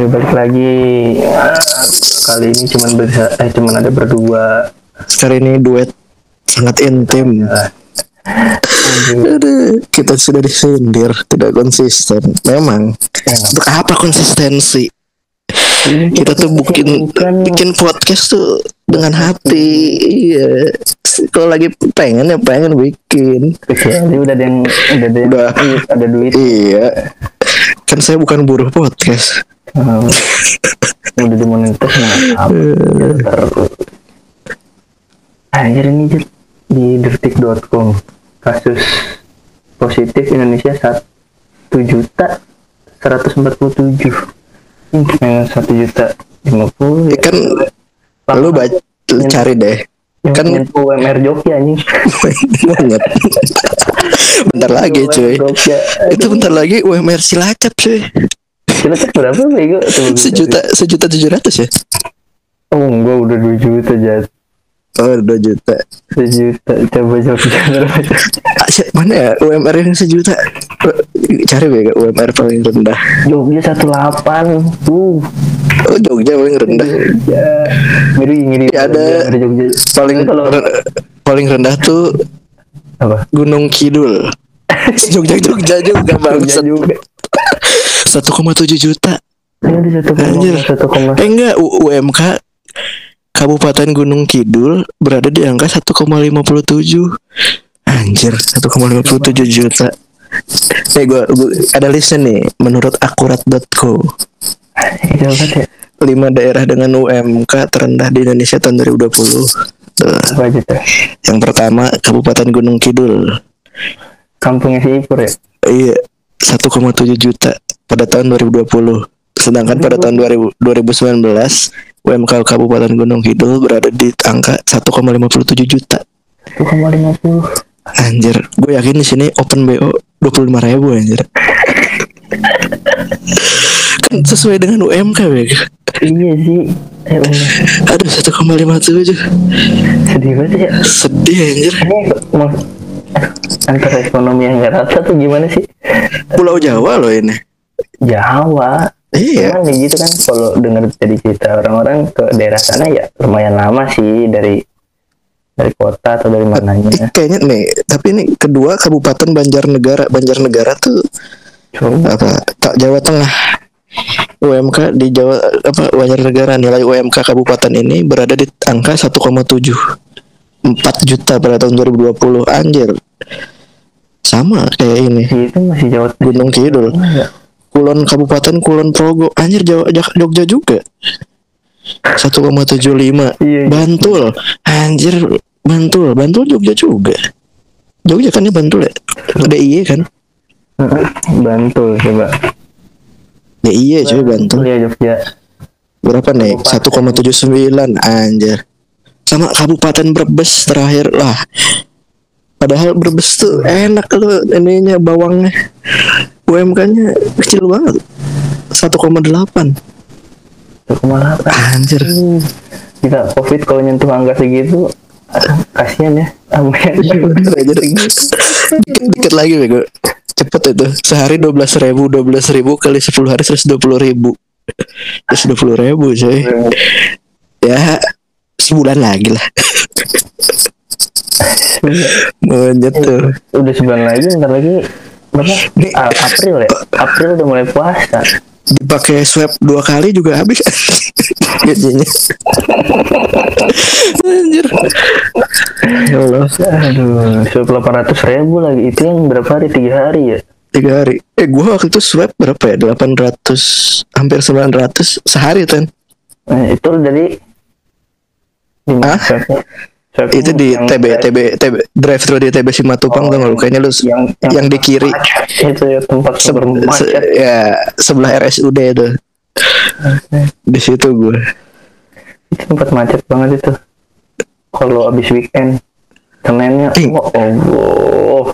Ya, balik lagi kali ini cuman bisa eh cuman ada berdua Kali ini duet sangat intim. Aduh, kita sudah disindir, tidak konsisten. Memang. Untuk apa konsistensi? Kita tuh bikin bikin podcast tuh dengan hati. Iya. Kalau lagi pengen ya pengen bikin. kecuali udah ada yang udah ada yang Udah. ada duit Iya. Kan saya bukan buruh podcast. Ah, udah dimonetisasi nah anjir ini di detik.com kasus positif Indonesia 1 juta 147 yang 1 juta 50 Ya kan lu baca cari deh. kan- UMR Jogja anjing Banget. bentar lagi cuy. Itu bentar lagi UMR Cilacap cuy. Cilacap berapa bego Coba Sejuta sejuta tujuh ratus ya. oh enggak udah 2 juta jat Oh dua juta. sejuta coba Jogja berapa Ah, mana ya UMR yang sejuta? Cari ya UMR paling rendah. Jogja 18 tuh Oh Jogja paling rendah. Jogja Ya, ada- Jogja Paling kalau paling rendah tuh apa Gunung Kidul. Jogja Jogja juga Jogja bangsat. juga 1,7 juta. satu Anjir. Eh enggak U- UMK Kabupaten Gunung Kidul berada di angka 1,57 Anjir 1,57 juta. Eh gua, gua ada listnya nih menurut akurat.co jauh banget ya 5 daerah dengan UMK terendah di Indonesia tahun 2020 Tuh. apa aja tuh? Yang pertama Kabupaten Gunung Kidul. Kampungnya si Ipur ya? Iya 1,7 juta pada tahun 2020 Sedangkan pada tahun 2000 2019 UMK Kabupaten Gunung Kidul berada di angka 1,57 juta. 1,50 Anjir, gue yakin di sini open BO 25 ribu anjir. kan sesuai dengan UMK Beg. iya sih ya Allah Aduh 1,57 sedih banget ya. Sedih anjir. Ini antara ekonomi yang nggak rata tuh gimana sih? Pulau Jawa loh ini Jawa. Iya. Cuman gitu kan kalau dengar dari cerita orang-orang ke daerah sana ya lumayan lama sih dari dari kota atau dari mananya. Kayaknya nih Tapi ini kedua Kabupaten Banjarnegara Banjarnegara tuh Coba. apa tak Jawa Tengah. UMK di Jawa apa Banjarnegara nilai UMK kabupaten ini berada di angka 1,7 4 juta pada tahun 2020 anjir. Sama kayak ini. Itu masih Jawa Tengah. Gunung Kidul. Enggak. Kulon Kabupaten Kulon Progo. Anjir Jawa Jogja juga. 1,75 Iya, iya. Bantul. Anjir Bantul. Bantul Jogja juga. Jogja kan ya Bantul ya? DIY kan? Bantul coba. DIY cuy Bantul. Iya Jogja. berapa nih? 1,79 anjir. Sama Kabupaten Brebes terakhir. Lah padahal Brebes tuh enak loh ininya bawangnya UMK-nya kecil banget 1,8 1,8. anjir Hmm. Kita Covid kalau nyentuh angka segitu kasihan ya. Amin. Anjir. dikit, lagi bego cepet itu sehari 12 ribu 12 ribu kali 10 hari 120 ribu 120 ribu coy ya sebulan lagi lah Monyet tuh Udah sebulan lagi, ntar lagi berapa? Nih. A- April ya. April udah mulai puasa. dipakai swab dua kali juga habis gajinya anjir ya Allah Aduh, swab 800 ribu lagi. Itu yang berapa hari? Tiga hari ya? tiga hari eh gua waktu itu swab berapa ya 800 hampir 900 sehari kan Nah, itu dari di Hah? Swab itu di yang- TB TB TB drive thru di TB Simatupang Oh, tuh kayaknya lu yang, yang di kiri. itu ya tempat Se- se- macet. ya sebelah RSUD itu. Di situ gue itu tempat macet banget itu. Kalau abis weekend Seninnya Ih. oh Allah.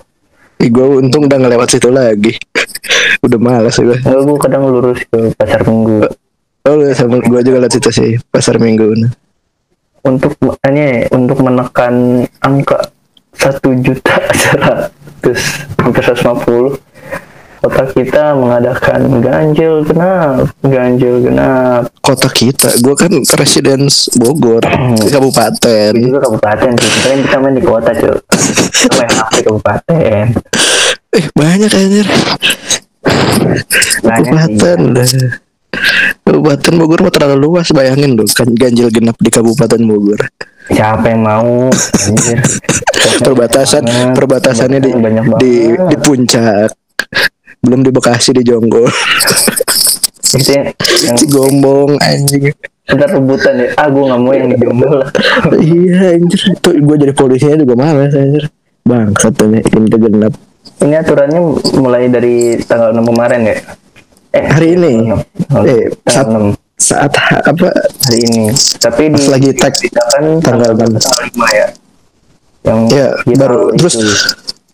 Ih, gue untung udah ngelewat situ lagi. Udah malas gue Enggak, gue kadang lurus ke pasar minggu. Oh sama gue juga lewat situ sih pasar minggu untuk ini untuk menekan angka satu juta seratus hampir 150 otak kita mengadakan ganjil genap, ganjil genap. Kota kita, gue kan residence Bogor, kabupaten. Itu juga kabupaten sih, kita kan kita main di kota cuy. Kita main di kabupaten? Eh banyak anjir. Kabupaten dah. Kabupaten Bogor mah terlalu luas bayangin dong kan ganjil genap di Kabupaten Bogor. Siapa yang mau? Perbatasan Banget. perbatasannya di di di puncak. Belum di Bekasi di Jonggol. Itu yang, Cigombong anjing. kita rebutan ya. Ah, gue nggak mau yang di lah. iya anjir. Tuh gue jadi polisinya juga males anjir. Bang, katanya ini genap. Ini aturannya mulai dari tanggal 6 kemarin ya? Eh, Hari ini. Eh, saat, tanggal 6 saat apa? Hari ini. Tapi di lagi tag kan tanggal tanggal 6. 5 ya. Yang ya baru itu. terus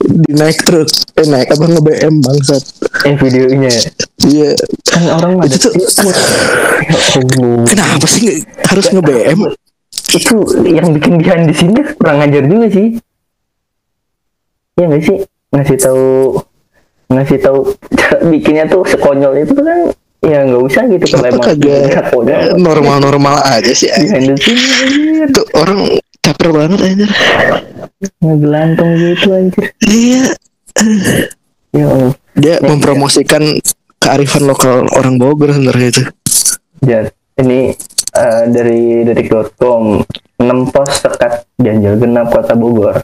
dinaik truk eh naik apa? Nge BM bangsat. Eh videonya. Iya. Kan orang Itu tuh- ya kenapa sih nggak harus nge BM itu yang bikin behind di sini kurang ajar juga sih. Ya nggak sih? Ngasih tahu ngasih tahu cara bikinnya tuh sekonyol itu kan ya nggak usah gitu kalau emang kagak? normal-normal aja sih scene anjir tuh orang caper banget anjir. Ngegelantung gitu anjir. Iya. Ya Allah. Dia mempromosikan kearifan lokal orang Bogor sebenarnya itu. Ya, ini eh, dari detik.com 6 pos sekat ganjil genap kota Bogor.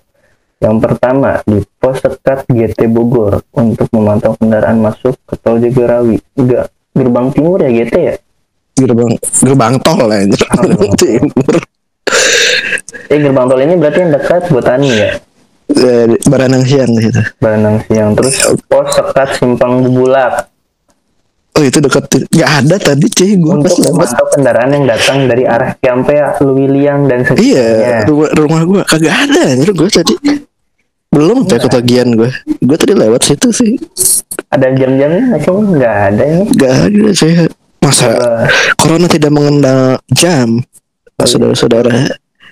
Yang pertama di pos sekat GT Bogor untuk memantau kendaraan masuk ke tol Jagorawi. Enggak, gerbang timur ya GT ya? gerbang gerbang tol anjir gerbang tol. timur Eh gerbang tol ini berarti yang dekat buat Tani ya? Eh, Baranang siang gitu Baranang Siang. Terus pos sekat Simpang Bubulak oh itu dekat nggak ada tadi cuy gue pas untuk lewat memantau kendaraan yang datang dari arah Ciampea, Luwiliang dan Iya, sekitarnya. rumah, rumah gue kagak ada anjir gue tadi belum sampai ketagihan gue gue tadi lewat situ sih. Ada jam-jamnya nggak sih? Nggak ada ini. gak ada saya masa Eh, corona tidak mengenal jam? Saudara-saudara.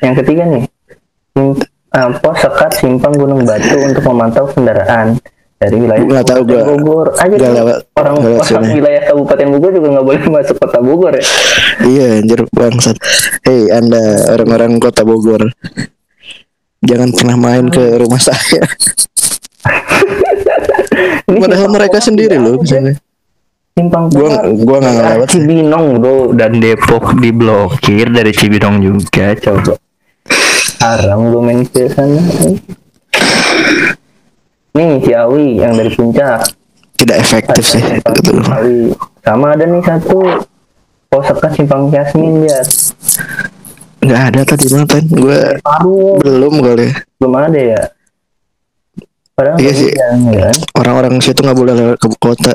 Yang ketiga nih, eh, pos sekat simpang Gunung Batu untuk memantau kendaraan dari wilayah Nggak tahu gua. Bogor. Aja Nggak kan lewat- orang, nggak lewat orang sini. wilayah Kabupaten Bogor juga nggak boleh masuk kota Bogor ya. iya anjir bangsat. Hei anda orang-orang kota Bogor jangan pernah main ke rumah saya Ini padahal mereka sendiri loh misalnya Simpang Gua- gua nggak ngelewat sih. Cibinong bro dan Depok diblokir dari Cibinong juga coba. Haram gue main ke sana. Nih Ciawi yang dari puncak. tidak efektif sih. Ciawi. Sama ada nih satu pos sekat simpang Yasmin ya. Nggak ada tadi makan gue Baru belum kali belum ada ya. Padahal Iya sih. ya kan? orang-orang situ nggak boleh lewat ke kota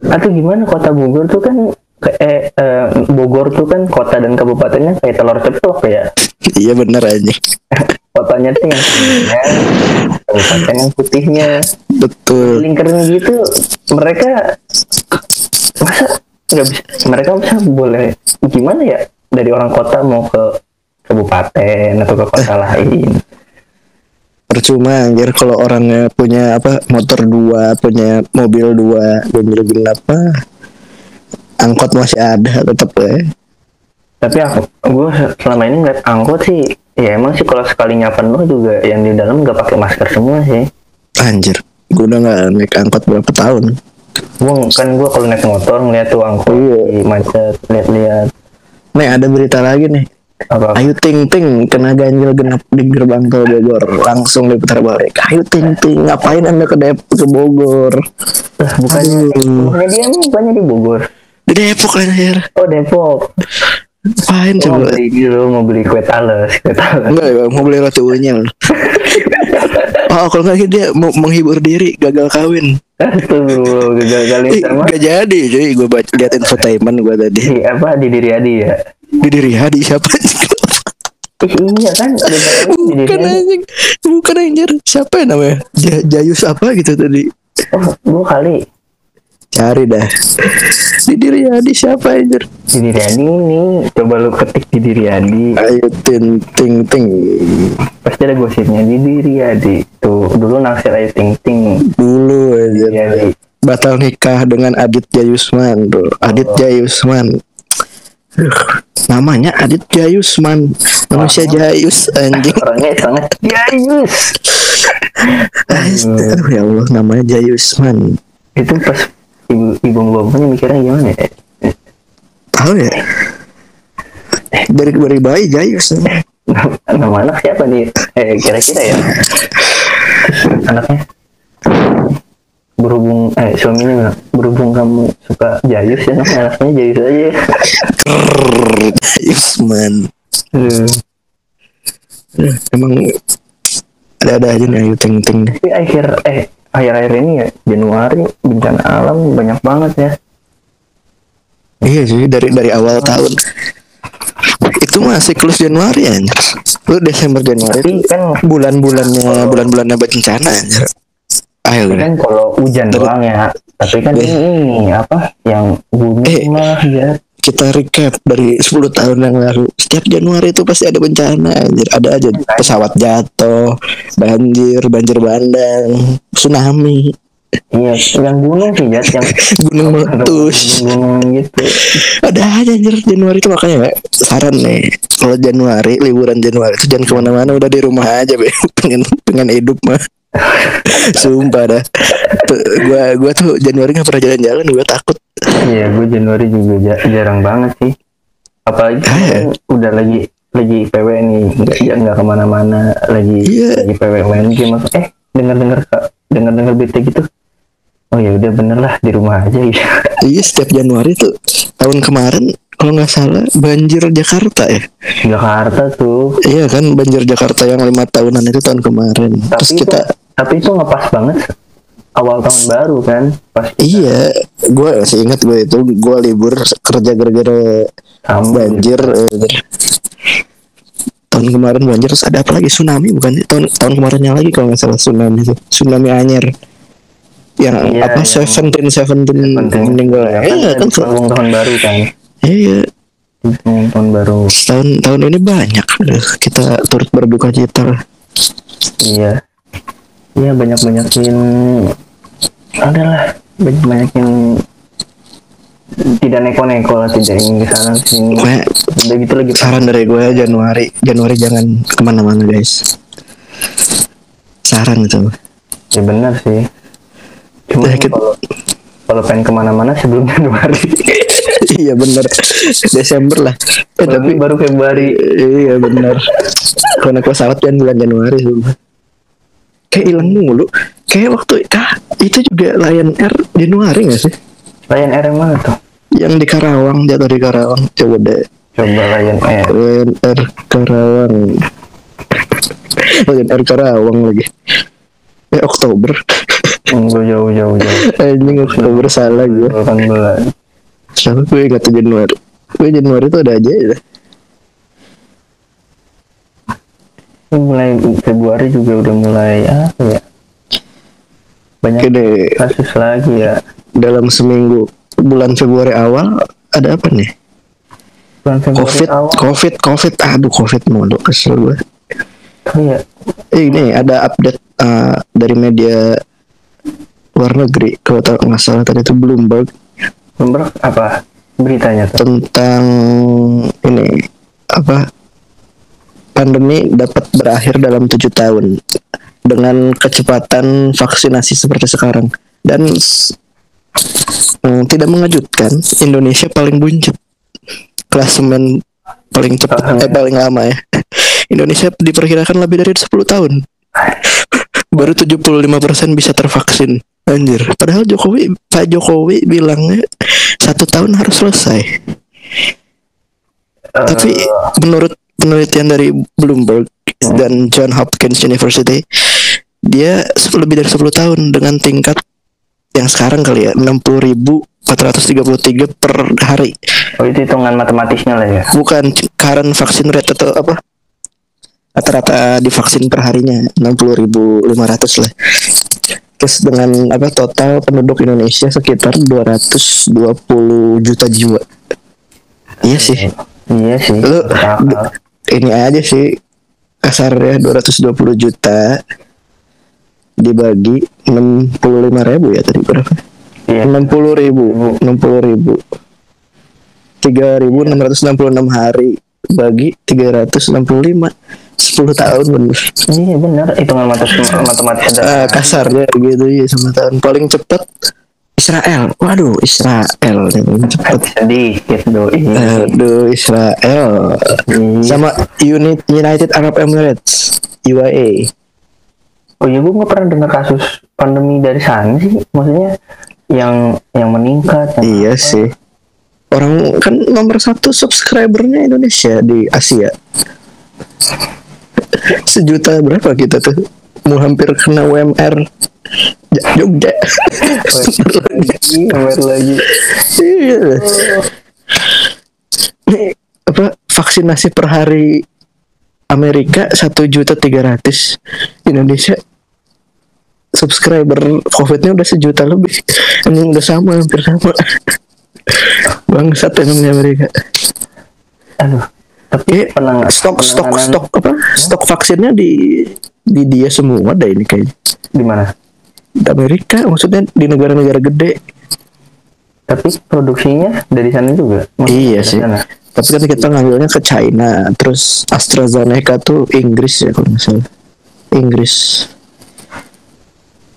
Atau gimana kota Bogor tuh kan ke- eh, eh, Bogor tuh kan kota dan kabupatennya kayak telur ceplok ya. iya bener aja Kotanya tuh yang kabupaten yang putihnya. betul Lingkaran gitu mereka masa nggak bisa mereka bisa boleh gimana ya dari orang kota mau ke kabupaten atau ke kota lain. Percuma anjir kalau orangnya punya apa motor dua punya mobil dua mobil genap apa angkot masih ada tetap ya. Tapi aku gue selama ini ngeliat angkot sih ya emang sih kalau sekalinya penuh juga yang di dalam nggak pakai masker semua sih. Anjir gue udah nggak naik angkot berapa tahun. Gue kan gue kalau naik motor ngeliat tuh angkot Iya. macet lihat-lihat nih ada berita lagi nih. Apa? Ayu Ting Ting kena ganjil genap di gerbang tol Bogor. Langsung diputar balik. Ayu Ting Ting ngapain anda ke Depok ke Bogor? Lah, bukannya bukannya dia bukannya di Bogor? Di Depok anjir. Oh Depok ngapain Gua mau coba beli dulu mau beli kue tales kue tales Enggak ya, mau beli roti unyil. oh, kalau nggak dia mau menghibur diri, gagal kawin. Astagfirullah gagal kali Ih, sama gak jadi, cuy. Gue baca lihat infotainment gue tadi. di apa di diri Adi ya Di diri Hadi siapa? Iya kan Bukan Adi anjing, bukan anjir. Siapa ya namanya? Ja Jayus apa gitu tadi? oh gua kali Cari dah. Di diri Hadi siapa anjir? di diri Adi ini. Coba lu ketik di diri Adi. Ayo ting ting ting. pasti ada gosipnya. Di diri Adi. Tuh dulu naksir aja ting ting. Dulu aja. Adi. Batal nikah dengan Adit Jayusman bro. Adit Oh. Jayusman namanya Adit Jayusman manusia Jayus anjing. Orangnya sangat jayus. Aduh ya Allah namanya Jayusman. Itu pas ibu ibu bapaknya mikirnya gimana ya? Tahu ya? Dari dari bayi Jayus nama anak siapa nih? Eh kira-kira ya. Anaknya? Berhubung eh suaminya bilang, berhubung kamu suka jayus ya namanya anaknya jayus aja Krrrr, Jayusman Hmm. Emang ada-ada aja nih ayu ting ting tapi akhir eh akhir-akhir ini ya Januari bencana alam banyak banget ya. Iya sih dari dari awal tahun. Itu masih siklus Januari ya lu Desember Januari tapi kan bulan-bulannya bulan-bulannya bencana anjir. ayo kan kalau hujan doang ya tapi kan ini, ini apa yang gunung Eh. lah ya kita recap dari 10 tahun yang lalu. Setiap Januari itu pasti ada bencana anjir. Ada aja pesawat jatuh banjir banjir bandang tsunami. Iya yang gunung sih Jat yang gunung meletus. gunung gitu. Ada aja anjir Januari itu makanya ya, saran nih kalau Januari liburan Januari itu jangan ke mana-mana udah di rumah aja be. Pengen pengen hidup mah. Sumpah dah. Gua gua tuh Januari nggak pernah jalan-jalan gua takut Iya, gue Januari juga ja- jarang banget sih. Apalagi kan udah lagi lagi PW nih, nggak ya nggak ke mana-mana, lagi Iya. lagi PW main game. Eh, dengar dengar dengar dengar berita gitu. Oh ya udah bener lah di rumah aja ya. iya setiap Januari tuh tahun kemarin kalau nggak salah banjir Jakarta ya Jakarta tuh. iya kan banjir Jakarta yang lima tahunan itu tahun kemarin Tapi terus itu, kita tapi itu ngepas banget awal tahun baru kan. Pas kita iya gue masih ingat gue itu gue libur kerja gara-gara sama banjir eh, tahun kemarin banjir terus ada apa lagi? Tsunami bukan? Tahun tahun kemarinnya lagi kalau nggak salah tsunami itu. Tsunami Anyer yang Iya, apa yang- seventeen seventeen meninggal. Ya, iya kan kan ngomong tahun baru kan. iya. Tahun baru. tahun tahun ini banyak Aduh, kita turut berduka cita. Lah. Iya. Iya banyak-banyakin adalah banyak-banyakin tidak neko-neko lah tidak ingin ke sana sini. Udah gitu lagi saran dari gue Januari Januari jangan ke mana-mana guys saran itu ya benar sih. Cuma Ya, kita- kalau kalau pengen ke mana-mana sebelum Januari. iya bener Desember lah eh, Tapi tapi baru Februari. iya kalau naik pesawat kan bulan Januari sumpah. Kayak hilang mulu. Kayak waktu kah itu juga Lion Air Januari gak sih? Lion Air yang mana tuh? yang di Karawang jatuh di Karawang. Coba deh. Coba Lion Air. Lion Air Karawang. Lion Air Karawang lagi. Eh Oktober. Tunggu jauh-jauh jauh. anjing Oktober salah gue salah gue kata Januari. Gue Januari itu ada aja ya Ini mulai Februari juga udah mulai apa ya? Banyak Gede kasus lagi ya. dalam seminggu bulan Februari awal ada apa nih Bulan Februari Covid awal Covid Covid aduh Covid mulu kesel gue iya. Eh, ini ada update uh, dari media luar negeri kalau tak nggak salah tadi itu Bloomberg Bloomberg apa beritanya tuh? tentang ini apa pandemi dapat berakhir dalam tujuh tahun dengan kecepatan vaksinasi seperti sekarang. Dan mm, tidak mengejutkan Indonesia paling buncit. Klasemen paling cepat eh paling lama ya. Indonesia diperkirakan lebih dari 10 tahun. Baru 75% bisa tervaksin. Anjir. Padahal Jokowi Pak Jokowi bilangnya satu tahun harus selesai. Tapi Eh, menurut penelitian dari Bloomberg dan John Hopkins University dia lebih dari 10 tahun dengan tingkat yang sekarang kali ya 60.433 per hari. Oh itu hitungan matematisnya lah ya. bukan current vaksin rate atau apa? Rata-rata divaksin per harinya 60.500 lah. Terus dengan apa total penduduk Indonesia sekitar 220 juta jiwa. Iya sih. Iya sih. lu d- ini aja sih kasarnya 220 juta dibagi 65 ribu ya tadi berapa? Iya. enam puluh ribu enam puluh ribu. tiga ribu enam ratus enam puluh enam hari bagi tiga ratus enam puluh lima sepuluh tahun bener. Iya benar, hitungan matematis matematis Eh, sederhana. kasarnya gitu ya sama tahun. Paling cepet Israel waduh Israel cepet sedikit doi. aduh Israel Iya. sama Unit United Arab Emirates UAE Oh iya, gue nggak pernah dengar kasus pandemi dari sana sih. Maksudnya yang yang meningkat. yang iya apa. sih orang kan nomor satu subscribernya Indonesia di Asia sejuta berapa kita tuh mau hampir kena UMR Ja- Jogja. Nomor lagi. apa vaksinasi per hari Amerika satu juta tiga ratus Indonesia subscriber covidnya udah sejuta lebih. Emang udah sama hampir sama. Bangsat emang di Amerika. Aduh. Tapi Kayak penang stok stok stok apa? Stok vaksinnya di di dia semua ada ini kayaknya. Di mana? Di Amerika maksudnya di negara-negara gede Tapi produksinya dari sana juga. Maksudnya iya sih sana. tapi kan kita ngambilnya ke China terus AstraZeneca tuh Inggris ya kalau salah Inggris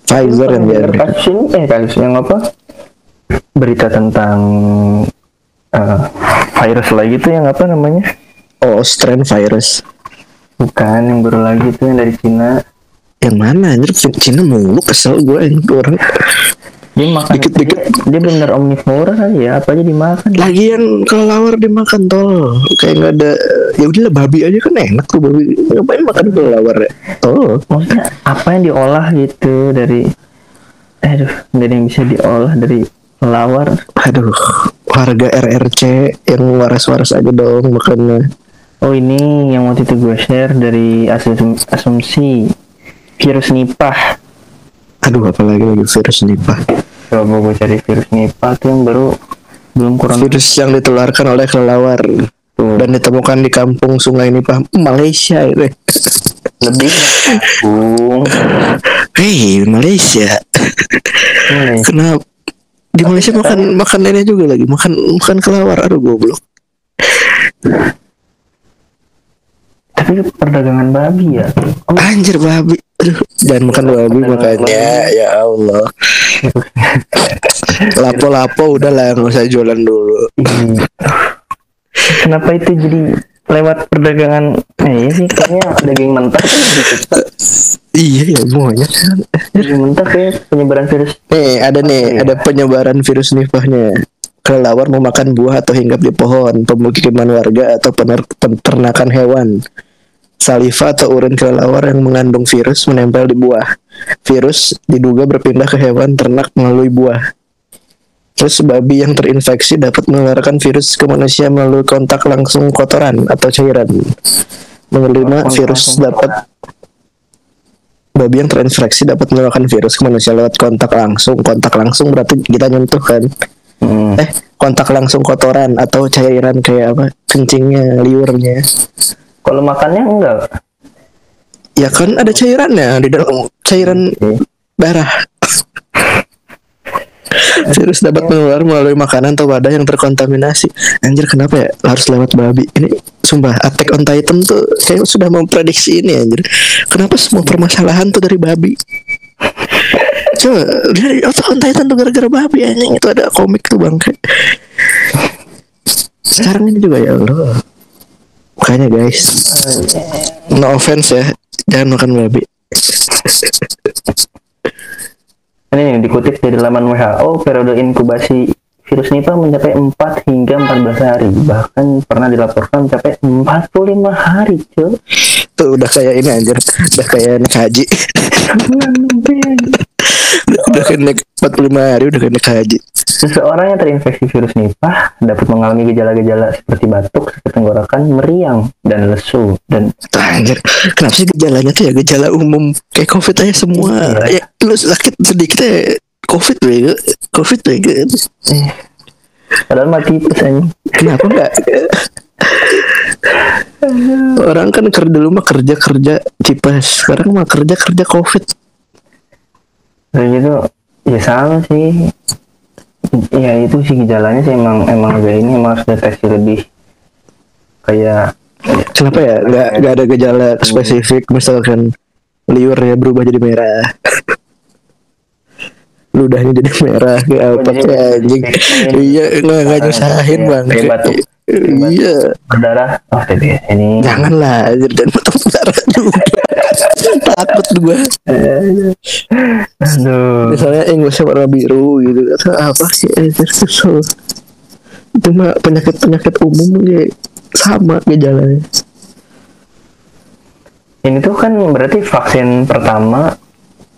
Pfizer yang di Dengar Amerika kasus ini eh kasus yang apa? Berita tentang eh, virus lagi tuh yang apa namanya? oh strain virus Bukan yang baru lagi tuh yang dari Cina. Yang mana anjir? Cina mulu kesel gue ini orang. Dia makan Dikit-dikit. Dia, dia bener omnivora kali ya, apa aja dimakan. lagian kelelawar dimakan tol. Kayak nggak ada ya udahlah babi aja kan enak tuh babi. Ngapain makan kelelawar ya? Oh Maksudnya apa yang diolah gitu dari aduh, dari yang bisa diolah dari lawar. aduh harga RRC yang waras-waras aja dong makannya. Oh ini yang waktu itu gue share dari asum- asumsi virus nipah. aduh apalagi lagi virus nipah. Coba gue cari virus nipah tuh yang baru. Belum kurang. Virus yang ditularkan oleh kelelawar Tuh. dan ditemukan di kampung Sungai Nipah Malaysia itu. Lebih. Bung. hei Malaysia. Kenapa di Malaysia makan makan ini juga lagi. Makan makan kelelawar. Aduh goblok Tapi perdagangan babi ya. Oh, anjir babi aduh jangan makan babi makanya ya Allah lapo-lapo udah lah nggak usah jualan dulu ini. Kenapa itu jadi lewat perdagangan? Eh, iya sih kayaknya daging mentah iya ya semuanya Daging mentah kayak penyebaran virus. nih ada nih Iya. ada penyebaran virus nipahnya kelelawar memakan buah atau hinggap di pohon pemukiman warga atau pener- peternakan hewan saliva atau urin kelelawar yang mengandung virus menempel di buah virus diduga berpindah ke hewan ternak melalui buah Terus babi yang terinfeksi dapat menularkan virus ke manusia melalui kontak langsung kotoran atau cairan. Menerima virus dapat babi yang terinfeksi dapat menularkan virus ke manusia lewat kontak langsung. Kontak langsung berarti kita nyentuh kan. Hmm. Eh, kontak langsung kotoran atau cairan kayak apa? Kencingnya, liurnya. Kalau makannya enggak. Ya kan ada cairannya di dalam cairan darah. Virus dapat menular melalui makanan atau wadah yang terkontaminasi. Anjir kenapa ya harus lewat babi? Ini sumpah Attack on Titan tuh kayak sudah memprediksi ini anjir. Kenapa semua permasalahan tuh dari babi? Coba dari Attack on Titan tuh gara-gara babi anjing itu ada komik tuh bang. Sekarang ini juga ya Allah. Makanya guys, no offense ya, jangan makan babi. Ini dikutip dari laman WHO, periode inkubasi virus nipah mencapai 4 hingga 14 hari. Bahkan pernah dilaporkan mencapai 45 hari, cuy. Tuh udah kayak ini anjir, udah kayak naik haji. udah, udah kayak naik 45 hari udah kayak naik haji. Seseorang yang terinfeksi virus nipah dapat mengalami gejala-gejala seperti batuk, sakit tenggorokan, meriang, dan lesu. Dan anjir, kenapa sih gejalanya tuh ya gejala umum kayak covid aja semua. Iya. Ya lu sakit sedikit ya covid bego, covid bego. eh, padahal mati anjing. Kenapa enggak? Orang kan kerja dulu mah kerja kerja tipes, sekarang mah kerja kerja covid. Dan gitu, ya sama sih. Ya itu sih gejalanya sih emang emang agak ini emang harus deteksi lebih kayak Kenapa ya? Gak, gak ada gejala spesifik misalkan liurnya berubah jadi merah. Ludahnya jadi merah kayak apa jadi kayak anjing. Iya, nggak nggak Ah, nyusahin iya, bang. Iya, berdarah oh ini janganlah dan batuk darah juga. Takut gua. aduh Misalnya Inggrisnya warna biru gitu atau apa sih kesel. Itu mah penyakit-penyakit umum ya sama gejalanya. ini tuh kan berarti vaksin pertama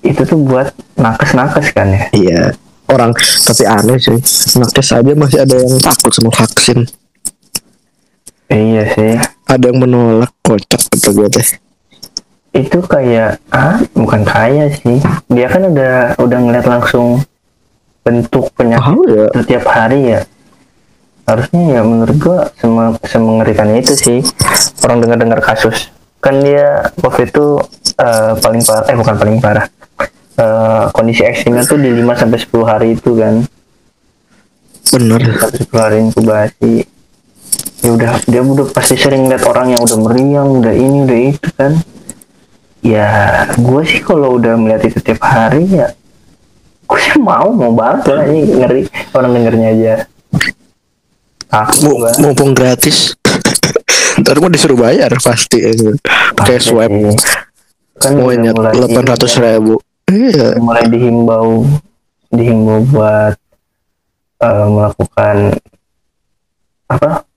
itu tuh buat nakes-nakes kan ya Iya, orang tapi aneh sih. Nakes aja masih ada yang takut sama vaksin. iya sih Ada yang menolak kocak kata gue teh. Itu kayak ah bukan kaya sih. Dia kan udah udah ngeliat langsung bentuk penyakit Oh ya, setiap hari ya. Harusnya ya menurut gua sem semengerikan itu sih. Orang dengar-dengar kasus. Kan dia covid itu eh, paling parah eh bukan paling parah. Eh, kondisi ekstrimnya tuh di 5 sampai 10 hari itu kan. Bener. sampai 10 hari inkubasi. Ya udah dia udah pasti sering lihat orang yang udah meriang udah ini udah itu kan ya gue sih kalau udah melihat itu tiap hari ya gue sih mau mau banget lah ini ngeri orang dengernya aja takut mumpung gratis. Ntar mau disuruh bayar pasti. Pakai Pasti swab. sih. kan mulai delapan ratus ribu. Iya. mulai dihimbau dihimbau buat eh, melakukan apa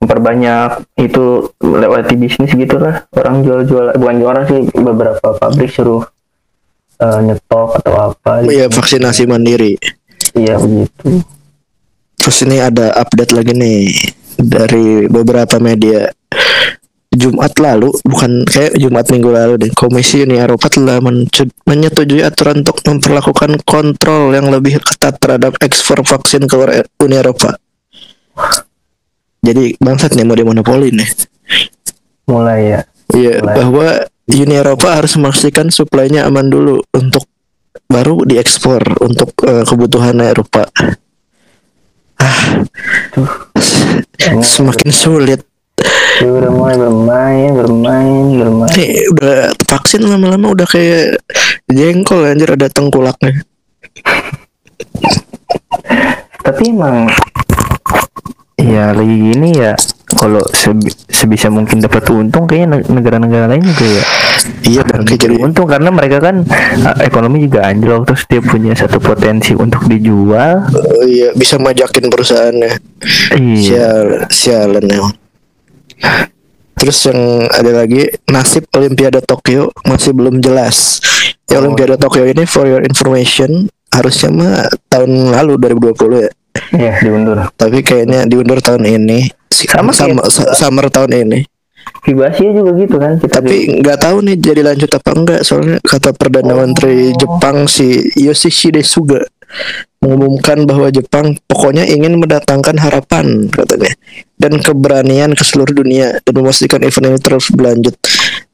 memperbanyak itu lewati bisnis gitulah orang jual-jual bukan orang sih beberapa pabrik suruh eh, nyetok atau apa Iya vaksinasi mandiri. iya begitu Terus ini ada update lagi nih dari beberapa media. Jumat lalu, bukan kayak Jumat minggu lalu deh, Komisi Uni Eropa telah menyetujui aturan untuk memperlakukan kontrol yang lebih ketat terhadap ekspor vaksin keluar E- Uni Eropa. Jadi bangsat nih mau dimonopoli nih. mulai ya Iya, Mulai. bahwa Uni Eropa harus memastikan suplainya aman dulu untuk baru diekspor untuk eh, kebutuhan Eropa. Ah, semakin sulit. dia udah mulai bermain bermain bermain Nih udah vaksin lama-lama udah kayak jengkol anjir ada tengkulaknya. tapi emang ya lagi gini ya kalau sebi- sebisa mungkin dapat untung kayaknya neg- negara-negara lain juga ya Iya kayak jadi untung karena mereka kan uh, ekonomi juga anjlok terus dia punya satu potensi untuk dijual oh, iya bisa majakin perusahaannya. iya Sial, sialan emang. Terus yang ada lagi nasib Olimpiade Tokyo masih belum jelas. Ya Oh. Olimpiade Tokyo ini for your information harusnya mah tahun lalu 2020 ya. Iya diundur Tapi kayaknya diundur tahun ini. Sama sama, kayak- summer tahun ini. Hibasi juga gitu kan kita Tapi nggak tahu nih jadi lanjut apa enggak soalnya kata perdana Oh. menteri Jepang si Yoshihide Suga mengumumkan bahwa Jepang pokoknya ingin mendatangkan harapan katanya dan keberanian ke seluruh dunia dan memastikan event ini terus berlanjut.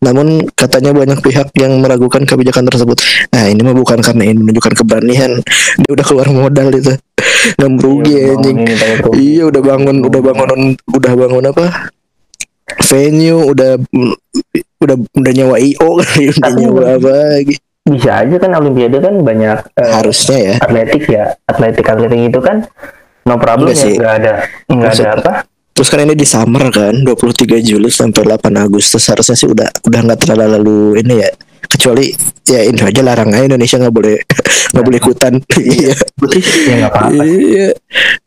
Namun katanya banyak pihak yang meragukan kebijakan tersebut. Nah ini mah bukan karena ini menunjukkan keberanian, dia udah keluar modal itu, nggak merugi Iya, udah anjing. Iya udah bangun, udah bangun, udah bangun apa? Venue, udah udah udah nyawa IO kali, udah nyawa apa lagi? bisa aja kan Olimpiade kan banyak eh, Harusnya ya. atletik ya atletik atletik itu kan no problem Enggak ya nggak ada nggak ada apa Terus kan ini di summer kan, 23 Juli sampai 8 Agustus harusnya sih udah udah nggak terlalu ini ya. Kecuali ya ini aja larang aja Indonesia nggak boleh nggak boleh ikutan. Iya. putih ya apa-apa Iya.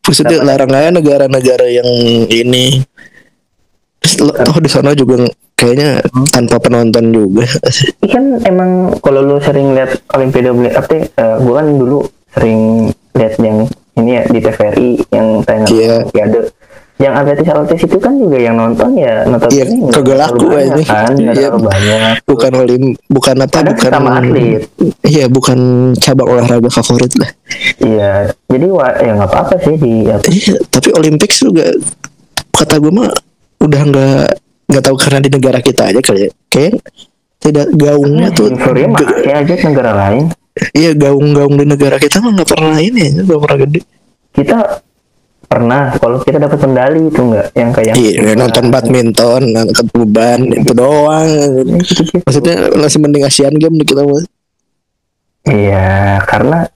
Maksudnya larang aja negara-negara yang ini. Toh di sana juga kayaknya tanpa penonton juga. Kan emang kalau lu sering lihat Olimpiade apa ya, eh, gua kan dulu sering lihat yang ini ya di TVRI yang tayang Iya. Olimpiade yang atletis atletis itu kan juga yang nonton ya nonton Iya, ini nggak kagak laku aja. kan Iya. terlalu banyak bukan olim bukan apa bukan sama atlet. iya bukan cabang olahraga favorit lah iya jadi wa- ya nggak apa-apa sih di apa, iya tapi Olympics juga kata gue mah udah nggak nggak tahu karena di negara kita aja kali ya kayak tidak gaungnya tuh euforia ge- masih aja negara lain iya gaung-gaung di negara kita mah nggak pernah ini nggak pernah gede kita pernah kalau kita dapat medali itu enggak yang kayak iya nonton badminton angkat beban itu doang. Maksudnya masih mending Asian Games di kita iya karena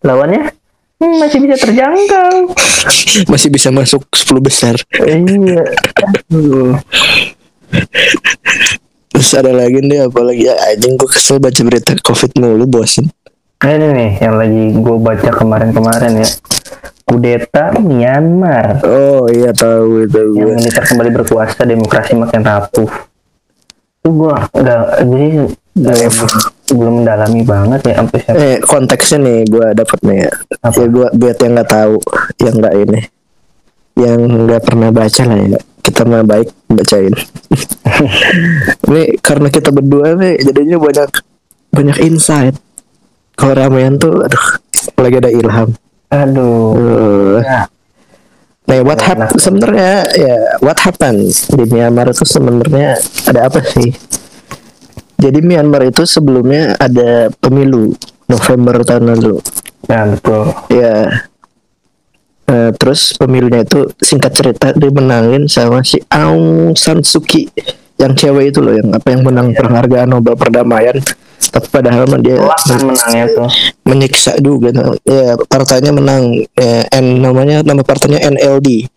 lawannya hmm, masih bisa terjangkau. Masih bisa masuk 10 besar. Iya. Terus ada lagi nih apalagi? Ya anjing gue kesel baca berita covid mulu bosen. Nah, ini nih yang lagi gue baca kemarin-kemarin ya kudeta Myanmar. Oh iya tahu itu gue yang militer kembali berkuasa demokrasi makin rapuh. Itu gue nggak jadi nggak- belum mendalami banget ya sampai siapa. Eh konteksnya nih gue dapat nih ya. Apa? ya gue buat yang nggak tahu yang nggak ini yang nggak pernah baca lah ya. Kita mah baik bacain. Ini karena kita berdua nih jadinya banyak banyak insight. Kalau ramean tuh aduh lagi ada ilham aduh Uh, ya Nah, what Enak. hap sebenarnya ya what happened di Myanmar itu sebenarnya ada apa sih? Jadi Myanmar itu sebelumnya ada pemilu November tahun lalu. ya betul Ya. Eh, terus pemilunya itu singkat cerita dimenangin sama si Aung San Suu Kyi yang cewek itu loh yang apa yang menang penghargaan Nobel perdamaian tapi padahal dia kan menangnya tuh menyiksa juga ya partainya menang eh, N namanya nama partainya NLD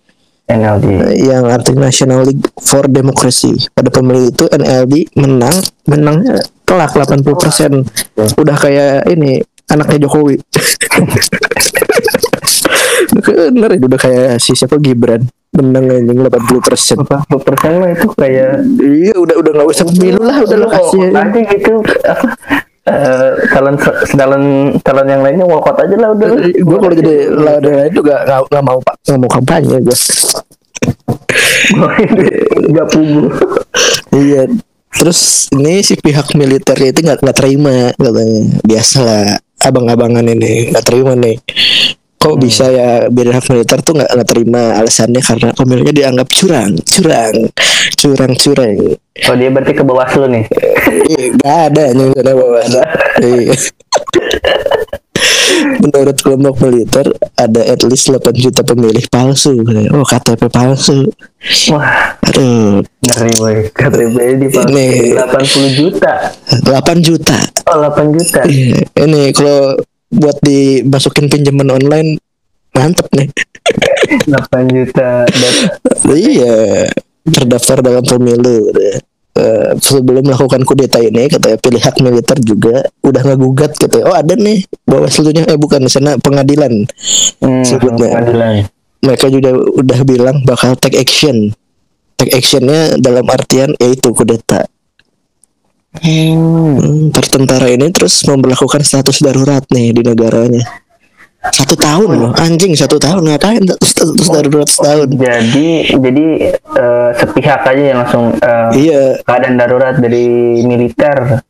NLD yang artinya National League for Democracy. Pada pemilu itu NLD menang, menangnya telak 80%. Udah kayak ini anaknya Jokowi. Bener itu udah kayak si siapa Gibran menang anjing 80%. 40 persen mah itu kayak Iya udah udah nggak usah pemilu lah udah lo kasih. aja gitu apa eh, calon calon calon yang lainnya walkout aja lah udah Gue kalau jadi lawan juga nggak nggak mau pak nggak mau kampanye gue. nggak pugu Iya. Terus ini si pihak militer itu nggak nggak terima katanya. Biasalah abang-abangan ini nggak terima nih. Kok bisa ya pihak militer tuh nggak terima alasannya karena pemilunya dianggap curang, curang, curang, curang. oh dia berarti ke bawaslu nih Iya, nggak ada yang ada bawah. Iya. Menurut kelompok militer ada at least 8 juta pemilih palsu. Oh KTP palsu. wah Aduh, ngeri boy KTP di Ini- 80 juta 8 juta. oh 8 juta Iya, ini kalau buat dimasukin pinjaman online mantep nih. 8 juta iya, terdaftar dalam pemilu. Eh, sebelum melakukan kudeta ini katanya pihak militer juga udah ngegugat katanya oh ada nih bawaslunya eh bukan di sana pengadilan hmm, Sebutnya. pengadilan. mereka juga udah bilang bakal take action take actionnya dalam artian yaitu kudeta hmm. Pertentara ini terus memperlakukan status darurat nih di negaranya. Satu tahun loh, anjing satu tahun ngapain status darurat setahun? jadi jadi eh, sepihak aja yang langsung eh, Iya, keadaan darurat dari militer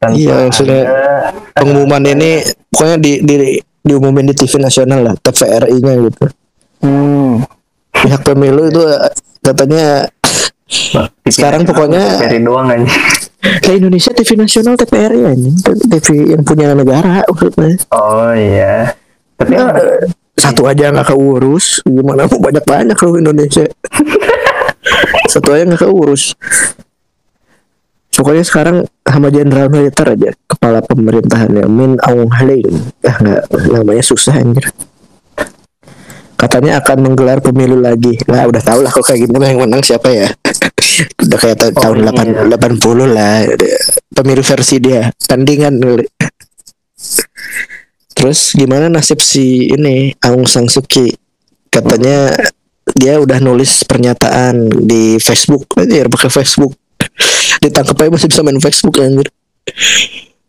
tanpa Iya, maksudnya ada- pengumuman ini pokoknya di, di diumumin di TV nasional lah, TVRI-nya gitu. hmm. Pihak pemilu itu eh, katanya Sekarang pokoknya- doang aja ke Indonesia TV nasional TVRI anjing, TV yang punya negara maksudnya. oh iya tapi Ya, satu aja nggak keurus, gimana mau banyak banyak loh Indonesia. satu aja nggak keurus. Pokoknya sekarang sama jenderal militer aja kepala pemerintahannya Min Aung Hlaing. Ah nggak namanya susah anjir. Katanya akan menggelar pemilu lagi. Lah udah tau lah kok kayak mah yang menang siapa ya. Udah kayak ta- Oh, tahun iya. 8, 80 lah. Pemilu versi dia. Tandingan. Terus gimana nasib si ini Aung San Suu Kyi? Katanya dia udah nulis pernyataan di Facebook aja pakai Facebook. Ditangkap aja masih bisa main Facebook anjir.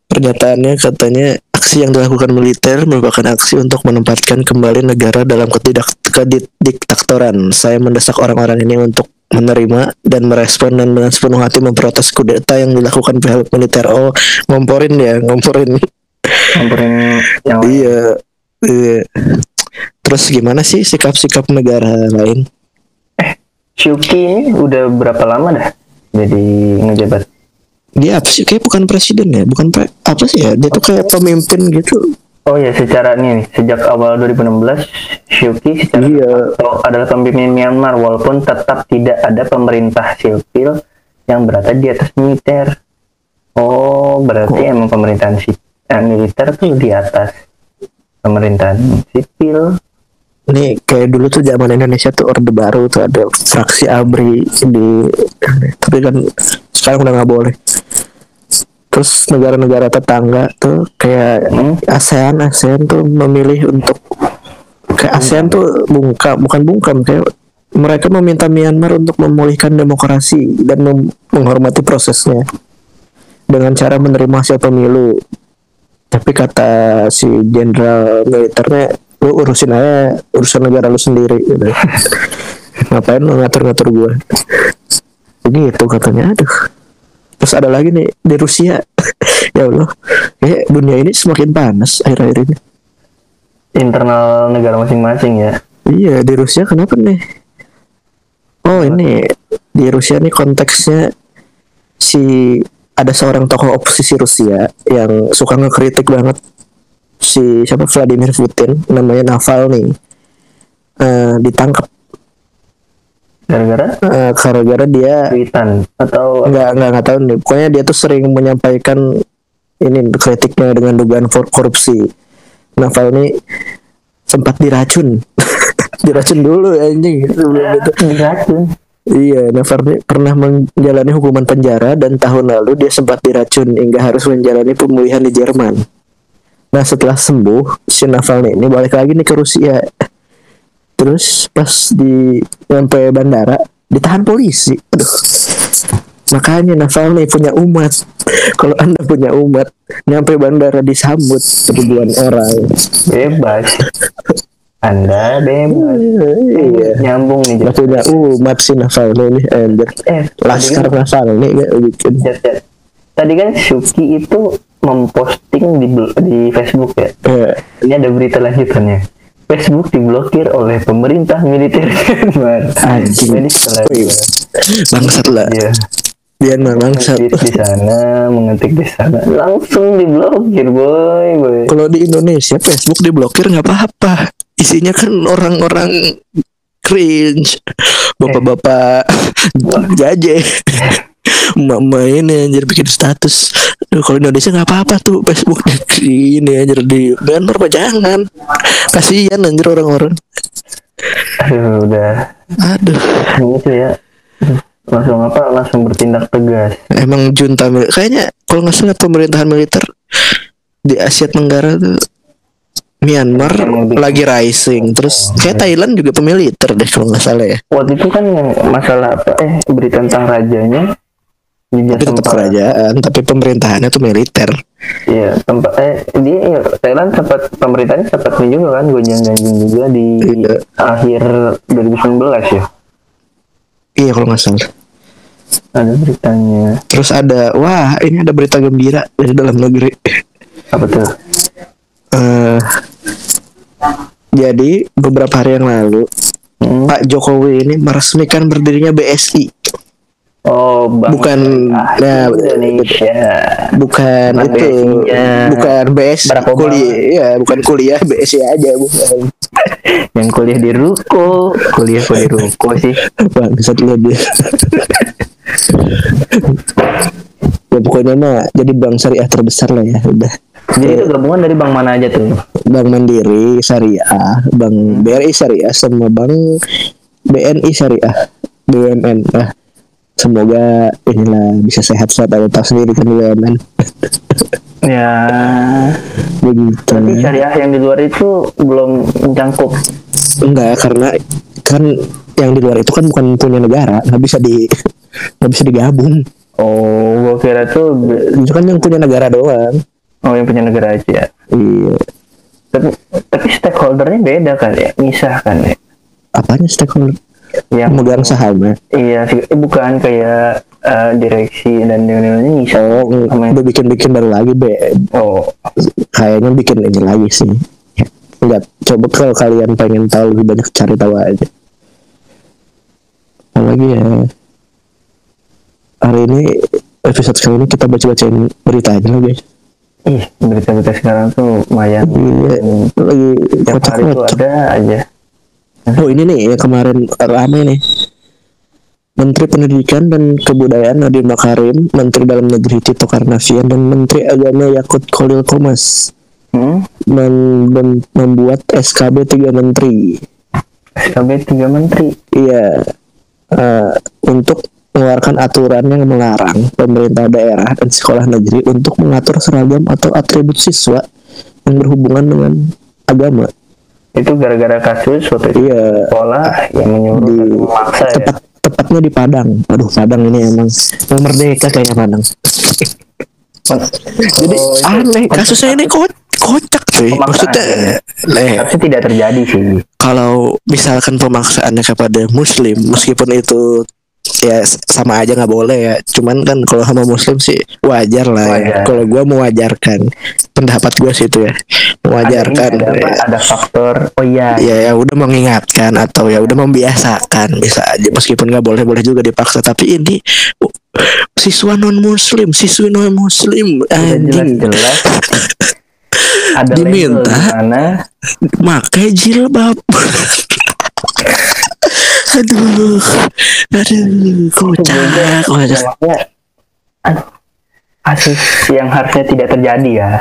Pernyataannya katanya aksi yang dilakukan militer merupakan aksi untuk menempatkan kembali negara dalam ketidak kediktatoran. Saya mendesak orang-orang ini untuk menerima dan merespon dan dengan sepenuh hati memprotes kudeta yang dilakukan pihak militer. Oh, ngomporin ya, ngomporin. samperin yang Iya, iya. Terus gimana sih sikap-sikap negara lain? Syuki ini udah berapa lama dah jadi ngejabat dia apa sih kayak bukan presiden ya bukan pre, apa sih ya dia tuh kayak pemimpin gitu Oh ya, secara ini nih, sejak awal 2016, Syuki secara Iya. atau adalah pemimpin Myanmar walaupun tetap tidak ada pemerintah sipil yang berada di atas militer. Oh, berarti emang pemerintahan si eh, militer tuh di atas pemerintahan sipil. Nih kayak dulu tuh zaman Indonesia tuh orde baru tuh ada fraksi ABRI di tapi kan sekarang udah nggak boleh. Terus negara-negara tetangga tuh kayak Hmm. ASEAN ASEAN tuh memilih untuk kayak ASEAN tuh bungkam bukan bungkam kayak mereka meminta Myanmar untuk memulihkan demokrasi dan mem- menghormati prosesnya dengan cara menerima hasil pemilu. Tapi kata si jenderal militernya lu urusin aja urusan negara lu sendiri gitu. Ngapain lu ngatur-ngatur gua? Begitu katanya. Aduh. Terus ada lagi nih di Rusia. ya Allah. Kayak dunia ini semakin panas akhir-akhir ini. Internal negara masing-masing ya. Iya, di Rusia kenapa nih? Oh, ini di Rusia nih konteksnya si ada seorang tokoh oposisi Rusia yang suka ngekritik banget si siapa Vladimir Putin namanya Navalny eh ditangkap Gara-gara eh, gara-gara dia tweetan atau nggak nggak nggak tahu nih pokoknya dia tuh sering menyampaikan ini kritiknya dengan dugaan korupsi Navalny sempat diracun diracun dulu anjing sebelum itu diracun. Iya, Navarni pernah menjalani hukuman penjara dan tahun lalu dia sempat diracun hingga harus menjalani pemulihan di Jerman. Nah setelah sembuh, si Navalny ini balik lagi nih ke Rusia. Terus pas di nyampe bandara ditahan polisi. Aduh. Makanya Navalny punya umat. Kalau anda punya umat, nyampe bandara disambut ribuan orang. Bebas. Anda bebas. Iya. Nyambung nih. Nggak punya umat si Navalny ini, anjir. Eh, Laskar tadi kan, Navalny ya bikin. Jat, Jat. tadi kan Syuki itu memposting di di Facebook ya. Eh, Ini ada berita lanjutannya. Facebook diblokir oleh pemerintah militer Myanmar. Anjing. Ini setelah Wih, bangsat lah. Dia mah bangsat. di sana, mengetik di sana, langsung diblokir, boy, boy. Kalau di Indonesia Facebook diblokir nggak apa-apa. Isinya kan orang-orang cringe, bapak-bapak jaje. Mama ini anjir bikin status. Aduh, kalau Indonesia nggak apa-apa tuh Facebook di ini anjir di Myanmar mah jangan. Kasihan anjir orang-orang. Aduh, udah Aduh, gitu ya. Langsung apa? Langsung bertindak tegas. emang junta kayaknya kalau nggak salah pemerintahan militer di Asia Tenggara tuh Myanmar lagi rising terus kayak Thailand juga pemiliter deh kalau nggak salah ya Waktu itu kan yang masalah apa? Eh, berita tentang rajanya tapi tetap kerajaan tapi pemerintahannya tuh militer Iya, tempat eh dia ya, Thailand sempat pemerintahnya sempat ini juga kan gonjang-ganjing juga di Iya. akhir 2019 ya. iya kalau nggak salah Ada beritanya. terus ada wah ini ada berita gembira dari dalam negeri Apa tuh? eh jadi beberapa hari yang lalu Hmm. Pak Jokowi ini meresmikan berdirinya BSI Oh, Bang Bukan, Ah, nah, Indonesia. bukan Bukan itu bukan BS kuliah ya bukan kuliah BSI aja bukan Yang kuliah di Ruko, kuliah di Ruko sih. bangsat lu dia ya pokoknya mah jadi bank syariah terbesar lah ya udah Jadi itu gabungan dari bank mana aja tuh? Bank Mandiri Syariah, Bank BRI Syariah sama Bank BNI Syariah, BUMN. Nah, semoga inilah bisa sehat saat ada tahu sendiri kan BUMN. Ya, Begitu. tapi syariah yang di luar itu belum mencangkup. Enggak, karena kan yang di luar itu kan bukan punya negara, nggak bisa di nggak bisa digabung. Oh, gua kira tuh Itu kan yang punya negara doang. oh yang punya negara aja ya. Iya. Tapi tapi stakeholdernya beda kan ya, misah kan ya. Apanya stakeholder? Yang Megang sahamnya. Iya, sih, eh, bukan kayak eh, direksi dan lain-lainnya misah. Oh, udah bikin-bikin baru lagi, Be. Oh, kayaknya bikin ini lagi sih Enggak, coba kalau kalian pengen tahu lebih banyak cari tahu aja apalagi ya hari ini episode kali ini kita baca-bacain berita aja lah guys. ih berita-berita sekarang tuh lumayan Iya, lagi tiap hari kocak-kocak. ada aja Oh ini nih yang kemarin rame nih. Menteri Pendidikan dan Kebudayaan Nadiem Makarim, Menteri Dalam Negeri Tito Karnavian, dan Menteri Agama Yakut Khalil Komas hmm? mem- mem- membuat SKB tiga menteri. SKB tiga menteri Iya, eh, untuk mengeluarkan aturan yang melarang pemerintah daerah dan sekolah negeri untuk mengatur seragam atau atribut siswa yang berhubungan dengan agama. Itu gara-gara kasus itu Iya, sekolah yang menyuruh di memaksa ya tepat tepatnya di Padang. Aduh, Padang ini emang merdeka kayaknya Padang. Jadi Oh, aneh kasusnya ini ko kocak cuy. Maksudnya, eh, harusnya tidak terjadi sih kalau misalkan pemaksaannya kepada Muslim, meskipun itu ya sama aja nggak boleh ya. Cuman kan kalau sama Muslim sih wajar lah. ya. Kalau gua mewajarkan pendapat gua sih itu ya, mewajarkan. ada, ini, ada, ada faktor oh iya ya ya udah mengingatkan atau ya udah membiasakan bisa aja meskipun nggak boleh boleh juga dipaksa tapi ini uh, siswa non muslim siswi non muslim udah anjing jelas-jelas ada Diminta. mana pakai jilbab aduh aduh kocak kocak aduh kasus yang harusnya tidak terjadi ya.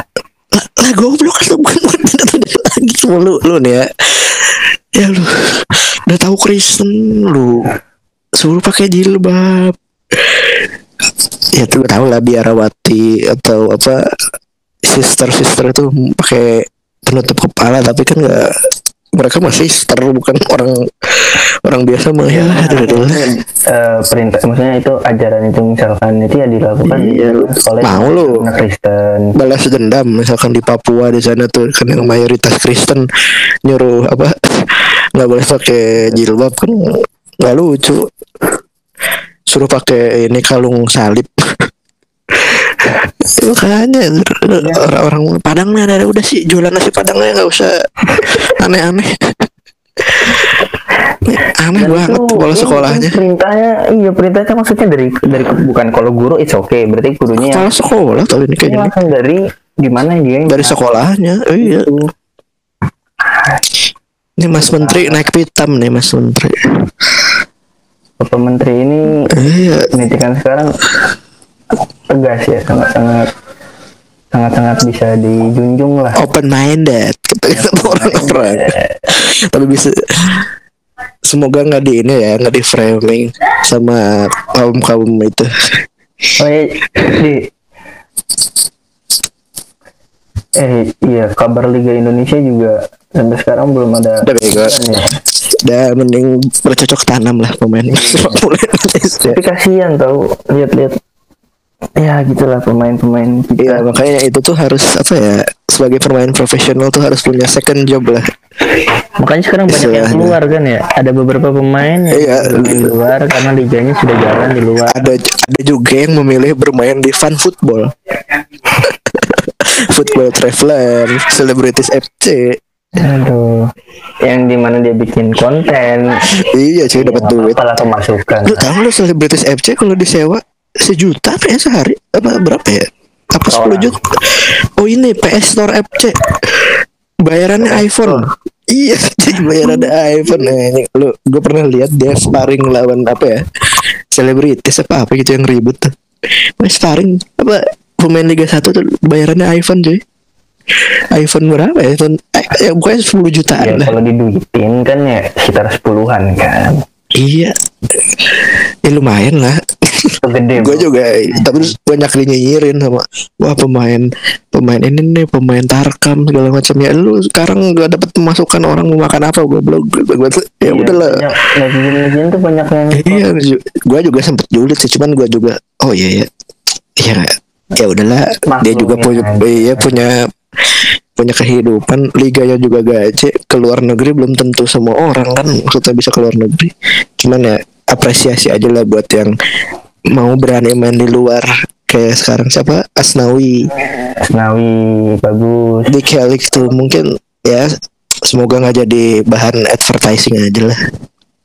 Lah, goblok kan bukan bukan tidak terjadi lagi. Semua lu lu nih ya. Ya lu. Udah tahu Kristen lu. Suruh pakai jilbab. Ya tuh gue tahu lah biarawati atau apa sister sister itu pakai penutup kepala tapi kan nggak mereka masih sister bukan orang orang biasa mah ya. Eh, perintah maksudnya itu ajaran itu misalkan itu ya dilakukan di Iya, lu sekolah mau lu. anak Kristen balas dendam misalkan di Papua di sana tuh kan yang mayoritas Kristen nyuruh apa nggak boleh pakai jilbab kan nggak lucu suruh pakai ini kalung salib makanya orang-orang Padang nih ada udah sih jualan nasi Padangnya nggak usah. Aneh-aneh. Aneh Dan banget itu- kalau sekolahnya. perintahnya iya perintahnya maksudnya dari dari bukan kalau guru it's okay. Berarti gurunya kepala sekolah kali ini kayak ini gini langsung dari gimana dia yang dari sekolahnya eh, iya. Itu. ini Mas Menteri naik pitam nih Mas Menteri. Bapak Menteri ini iya. pendidikan sekarang tegas ya sangat-sangat sangat-sangat bisa dijunjung lah. Open minded kata orang-orang tapi bisa semoga nggak di ini ya nggak di framing sama kaum kaum itu. Oh iya di eh iya kabar Liga Indonesia juga sampai sekarang belum ada udah bego. ya. udah mending bercocok tanam lah pemain. Indonesia tapi kasihan tau lihat-lihat ya gitulah pemain-pemain Iya kita makanya itu tuh harus apa ya sebagai pemain profesional tuh harus punya second job lah. Makanya sekarang banyak yang Istilahnya. keluar kan ya? Ada beberapa pemain yang Iya. di luar karena liganya sudah jalan di luar. Ada ada juga yang memilih bermain di fun football. Football traveler celebrities FC aduh yang di mana dia bikin konten. Iya cuy dapat duit. apa lah pemasukan Lu tahu lu selebritis FC kalau disewa sejuta apa ya sehari apa berapa ya? Apa 10 juta? Oh ini PS Store FC. Bayarannya iPhone. Iya, bayarannya iPhone. Nah, ini lu gue pernah lihat dia sparring lawan apa ya? Selebritis apa apa gitu yang ribut tuh. Wah, sparring apa pemain Liga 1 tuh bayarannya iPhone cuy. iPhone berapa ya? iPhone eh, ya bukannya 10 jutaan ya lah. kalau diduitin kan ya sekitar sepuluhan kan Iya. Ya lumayan lah. gue juga tapi banyak dinyinyirin sama wah pemain pemain ini nih pemain tarkam segala macam. Ya lu sekarang gak dapat pemasukan orang mau makan apa gue belum gue tuh ya Iya, banyak netizen netizen tuh banyak yang iya gue juga sempet julid sih cuman gue juga oh iya ya iya nggak? ya udahlah. Dia juga punya iya punya punya kehidupan liganya juga gaji keluar negeri belum tentu semua orang kan kita bisa keluar negeri. Cuman ya apresiasi aja lah buat yang mau berani main di luar. Kayak sekarang siapa? Asnawi. Asnawi bagus. Di Kelix tuh mungkin ya semoga nggak jadi bahan advertising aja lah.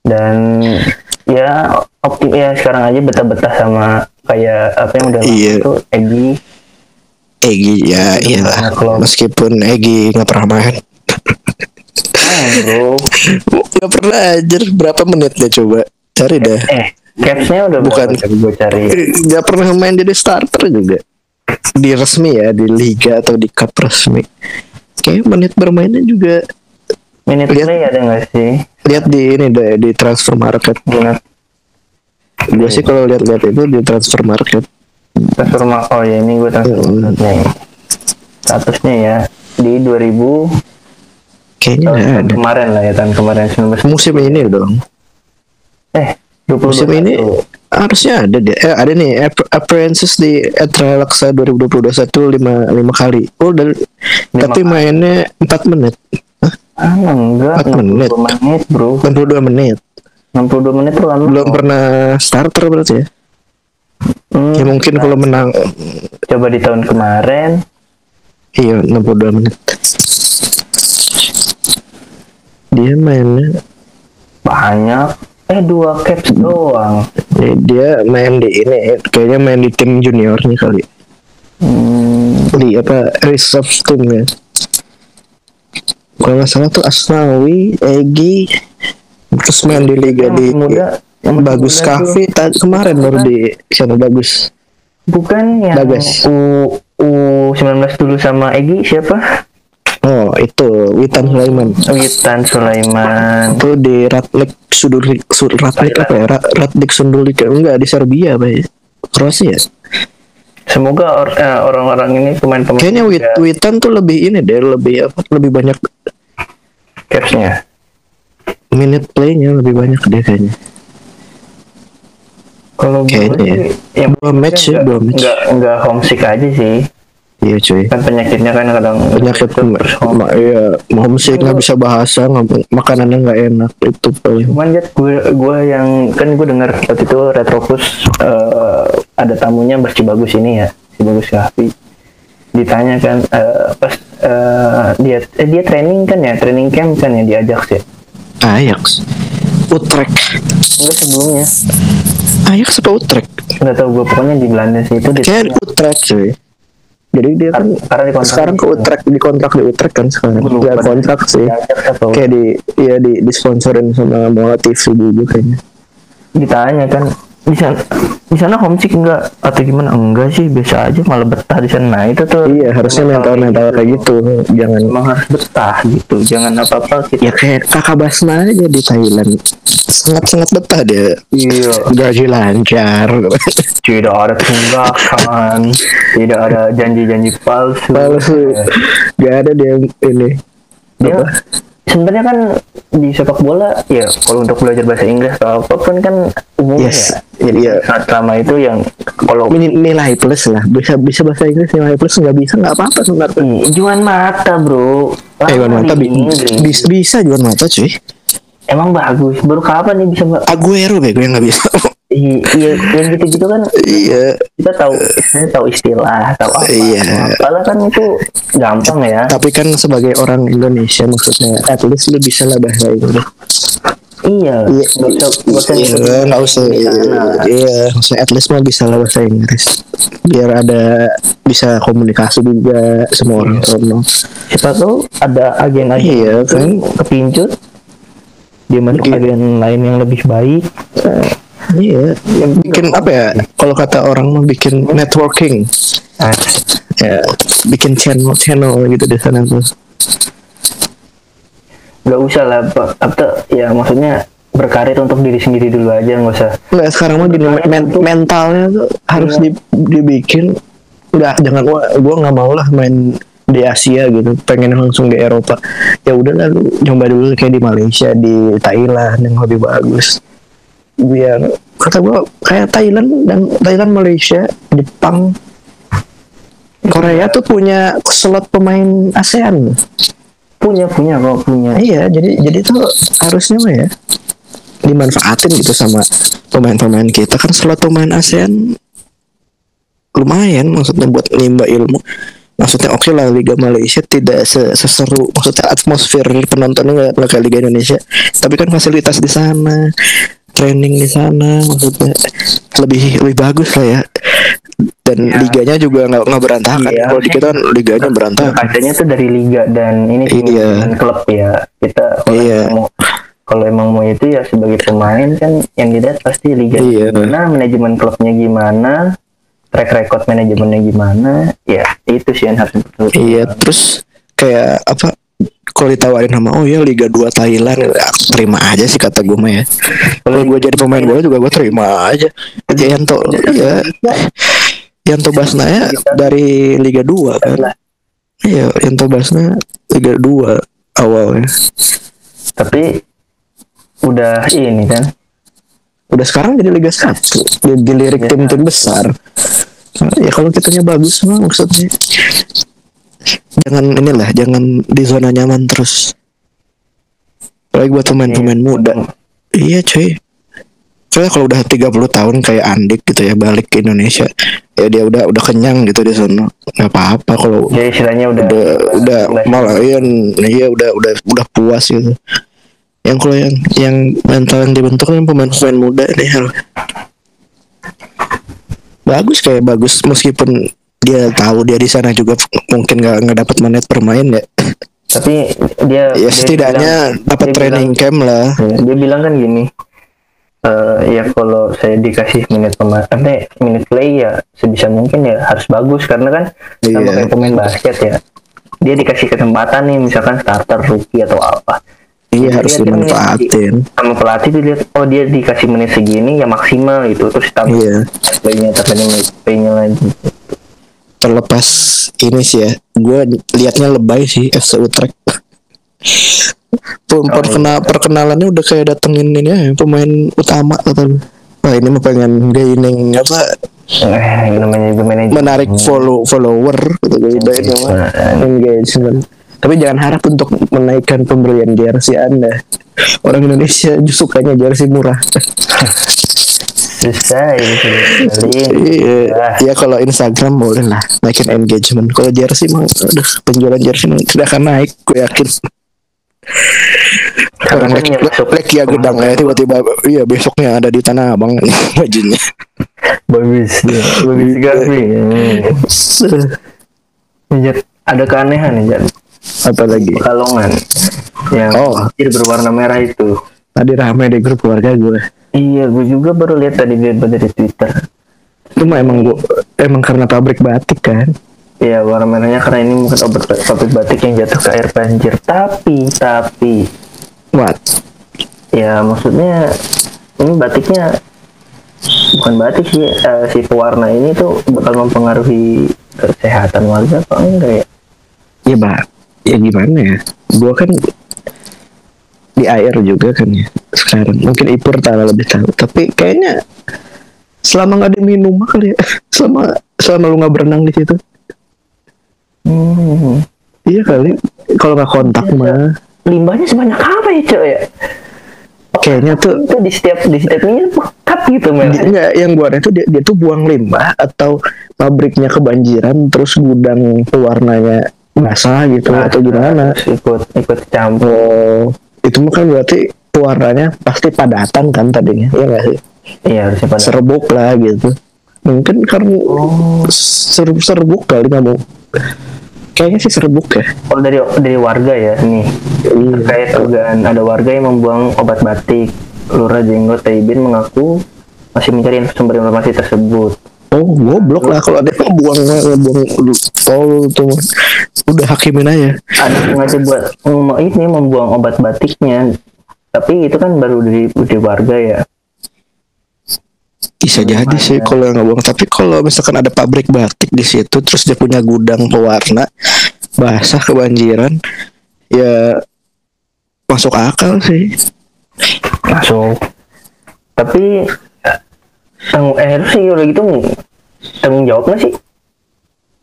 Dan ya optim ya sekarang aja betah-betah sama kayak apa yang udah Iya. tuh Egi Egi ya iya banyak loh. meskipun Egi nggak pernah main. Ah, bro. Nggak pernah aja berapa menit dia coba? Cari dah eh capsnya udah Bukan. gue cari? Nggak pernah main jadi starter juga. Di resmi ya di liga atau di cup resmi. Kayak menit bermainnya juga. Minute Lihat. play ada nggak sih? Lihat di ini deh di transfer market. Gue sih kalau lihat-lihat itu di transfer market transfer ma- oh ya ini gue transfer nih. Statusnya ya di 2000 kayaknya tahun ada. kemarin lah ya tahun kemarin 19 musim ini dong. Eh 20 musim ini harusnya ada deh. Eh, ada nih app- appearances di Laksa 2021 lima lima kali. Oh dan tapi kali. mainnya 4 menit. Hah? ah enggak Empat menit. 62 menit bro. 62 menit. 62 menit tuh lama belum pernah starter berarti ya Hmm, ya mungkin kalau menang coba di tahun kemarin. Iya 62 menit. Dia mainnya banyak. Eh dua caps doang. Eh, dia main di ini kayaknya main di tim juniornya kali. Hmm, di apa reserve timnya kalau nggak salah tuh Asnawi Egi terus main di liga di muda yang bagus kafe kemarin baru di sana bagus. Bukan yang Bagas. U U 19 dulu sama Egi siapa? Oh itu Witan Sulaiman. Witan Sulaiman. Itu di Ratnik Sudulik Sur, Ratnik apa ya? Ra- Ratnik Sundulik enggak di Serbia apa ya? Kroasia. Semoga or- eh, orang-orang ini pemain-pemain kayaknya Wit, Witan tuh lebih ini deh lebih apa lebih banyak capsnya. minute playnya lebih banyak deh kayaknya kalau gue Kayaknya ya. Dua match ya, enggak, dua match. enggak, enggak homesick aja sih. Iya cuy. Kan penyakitnya kan kadang penyakit ma- iya homesick nggak bisa bahasa nggak makanannya nggak enak itu paling. Cuman jet gue gue yang kan gue dengar waktu itu Retropus eh, ada tamunya bersih bagus ini ya si bagus Kahfi ditanya kan eh, pas eh, dia eh, dia training kan ya training camp kan ya diajak sih Ajax. Utrecht. Enggak sebelumnya Ajax apa Utrecht nggak tahu gue pokoknya di Belanda sih itu kayak Utrecht cuy. Jadi dia kan karena sekarang ke Utrecht di kontrak di Utrecht kan sekarang. Ya deh. kontrak sih. Kayak di ya di disponsorin sama Mola TV dulu kayaknya. Ditanya kan di sana di sana homesick enggak? Atau gimana? Enggak sih biasa aja malah betah di sana. Nah itu tuh iya harusnya mental mental kayak gitu. Jangan emang harus betah gitu. Jangan apa apa kita ya kayak kakak Basna aja di Thailand. Sangat sangat betah dia. Iya. Gaji lancar. Tidak ada tunggakan. Tidak ada janji-janji palsu. Palsu. Gak ada dia ini. Dia apa sebenarnya kan di sepak bola ya kalau untuk belajar bahasa Inggris atau apa pun kan umum yes. ya. Iya. saat lama itu yang kalau nilai plus lah. Bisa bisa bahasa Inggris nilai plus nggak bisa nggak apa-apa sebenarnya. Ih, juan mata bro. Eh Juan Lama Mata bi- bisa bisa Juan Mata cuy. Emang bagus. Baru kapan nih bisa Aguero bego yang nggak bisa iya yang gitu-gitu kan. Iya. Kita tahu saya tahu istilah tahu apa. Iya. apalah kan itu gampang ya. Tapi kan sebagai orang Indonesia maksudnya at least lu bisa lah bahasa Inggris. Iya. Iya. Nggak usah iya nggak usah. sana. iya maksudnya at least mah bisa lah bahasa Inggris. Biar ada bisa komunikasi juga sama orang sono siapa tahu ada agen-agen Iya, kan. kepincut. Dia masuk Gitu. agen lain yang lebih baik iya bikin apa ya? Kalau kata orang mah bikin networking. Ah, ya bikin channel channel gitu di sana tuh. Nggak usah lah Pak. apa ya maksudnya berkarir untuk diri sendiri dulu aja nggak usah. Nggak sekarang mah gini men- mentalnya tuh harus Iya. di- dibikin. Nggak jangan gua gua nggak mau lah main di Asia gitu. Pengen langsung di Eropa. Ya udah lah lu nyoba dulu kayak di Malaysia di Thailand yang lebih bagus biar kata gua kayak Thailand dan Thailand Malaysia Jepang Korea tuh punya slot pemain ASEAN punya punya kok punya Iya, jadi jadi tuh harusnya mah ya dimanfaatin gitu sama pemain-pemain kita kan slot pemain ASEAN lumayan maksudnya buat nimba ilmu. Maksudnya oke lah Liga Malaysia tidak se- seseru maksudnya atmosfer penontonnya nggak kayak Liga Indonesia. Tapi kan fasilitas di sana, training di sana maksudnya lebih lebih bagus lah ya dan Iya. liganya juga nggak nggak berantakan Iya. kalau di kita kan liganya berantakan Kacanya tuh dari liga dan ini Iya. manajemen klub ya. Kita kalau Iya. mau kalau emang mau itu ya sebagai pemain kan yang dilihat pasti liga Iya. gimana, manajemen klubnya gimana, track record manajemennya gimana, ya itu sih yang harus iya terus kayak apa kalau ditawarin sama oh ya Liga 2 Thailand ya, terima aja sih kata gue mah ya. Kalau gue jadi pemain bola juga gue terima aja. Ya Yanto ya Yanto Basna ya dari Liga 2 kan. Iya Yanto Basna Liga 2 awalnya. Tapi udah ini kan? Udah sekarang jadi Liga 1 dia dilirik tim-tim besar. Ya kalau kitanya bagus mah maksudnya jangan inilah jangan di zona nyaman terus. Apalagi buat pemain-pemain muda. iya cuy. Soalnya kalau udah 30 tahun kayak Andik gitu ya balik ke Indonesia ya dia udah udah kenyang gitu di sana. Nggak apa-apa kalau jadi istilahnya udah udah udah malah iya iya udah udah udah puas gitu. Yang kalau yang yang mental yang dibentuk kan pemain-pemain muda nih hal bagus kayak bagus meskipun dia tahu dia di sana juga mungkin nggak nggak dapat menit bermain ya. Tapi dia ya dia setidaknya dapat training camp lah. Bilang, dia bilang kan gini eh ya kalau saya dikasih menit pemain eh, menit play ya sebisa mungkin ya harus bagus. Karena kan sama Iya. kayak pemain basket ya dia dikasih kesempatan nih misalkan starter rookie atau apa. Iya harus dia dimanfaatin. sama pelatih dilihat oh dia dikasih menit segini ya maksimal gitu. Terus tambah iya. playnya tambah menit playnya lagi terlepas ini sih ya. Gue liatnya lebay sih FC Utrecht Pem- Oh, perkena iya. perkenalannya udah kayak datengin ini ya pemain utama atau Wah ini mah pengen gaining apa eh namanya menarik follow follower gitu udah ini mah engagement. Tapi jangan harap untuk menaikkan pembelian jersey anda. Orang Indonesia justru sukanya jersey murah susah iya. Ya kalau Instagram boleh lah naikin engagement. Kalau jersey mah aduh penjualan jersey mah tidak akan naik gue yakin. Orang lek masuk lek ya gedang ya tiba-tiba iya besoknya ada di tanah abang bajunya. Bagus ya bagus sekali Jar, ada keanehan Jar. apa lagi? Pekalongan yang Oh. berwarna merah itu. Tadi ramai di grup keluarga gue iya gue juga baru lihat tadi lihat dari Twitter. Itu mah emang gue emang karena pabrik batik kan? Iya warna merahnya karena ini mungkin obat pabrik batik yang jatuh ke air banjir. Tapi tapi. What? Ya maksudnya ini batiknya bukan batik sih eh, si pewarna ini tuh bakal mempengaruhi kesehatan warga apa enggak ya? Ya bah ya gimana ya? Gue kan di air juga kan ya sekarang. Mungkin Ipur tahu lebih tahu. Tapi kayaknya selama nggak ada minum mah kali ya. Selama selama lu nggak berenang di situ. Hmm. iya kali. Kalau nggak kontak mah. Limbahnya sebanyak apa ya cok ya? Kayaknya tuh itu di setiap di setiap ini pekat gitu enggak, yang gua itu dia, dia tuh buang limbah atau pabriknya kebanjiran terus gudang pewarnanya basah gitu atau gimana. ikut ikut campur. Oh itu kan berarti pewarnanya pasti padatan kan tadinya ya nggak sih? Iya harusnya pada serbuk lah gitu. Mungkin karena oh. ser- serbuk kali mau kayaknya sih serbuk ya. Kalau dari dari warga ya nih Iya. terkait dugaan ada warga yang membuang obat batik. Lurah Jenggot Taibin mengaku masih mencari sumber informasi tersebut oh goblok lah kalau ada yang buang buang tol tuh. Udah hakimin aja. Ada sengaja buat ini membuang obat batiknya. Tapi itu kan baru dari dari warga ya. Bisa jadi sih kalau yang ngebuang tapi kalau misalkan ada pabrik batik di situ terus dia punya gudang pewarna basah kebanjiran ya masuk akal sih. Masuk. Tapi eh harus sih udah gitu tanggung jawab nggak sih?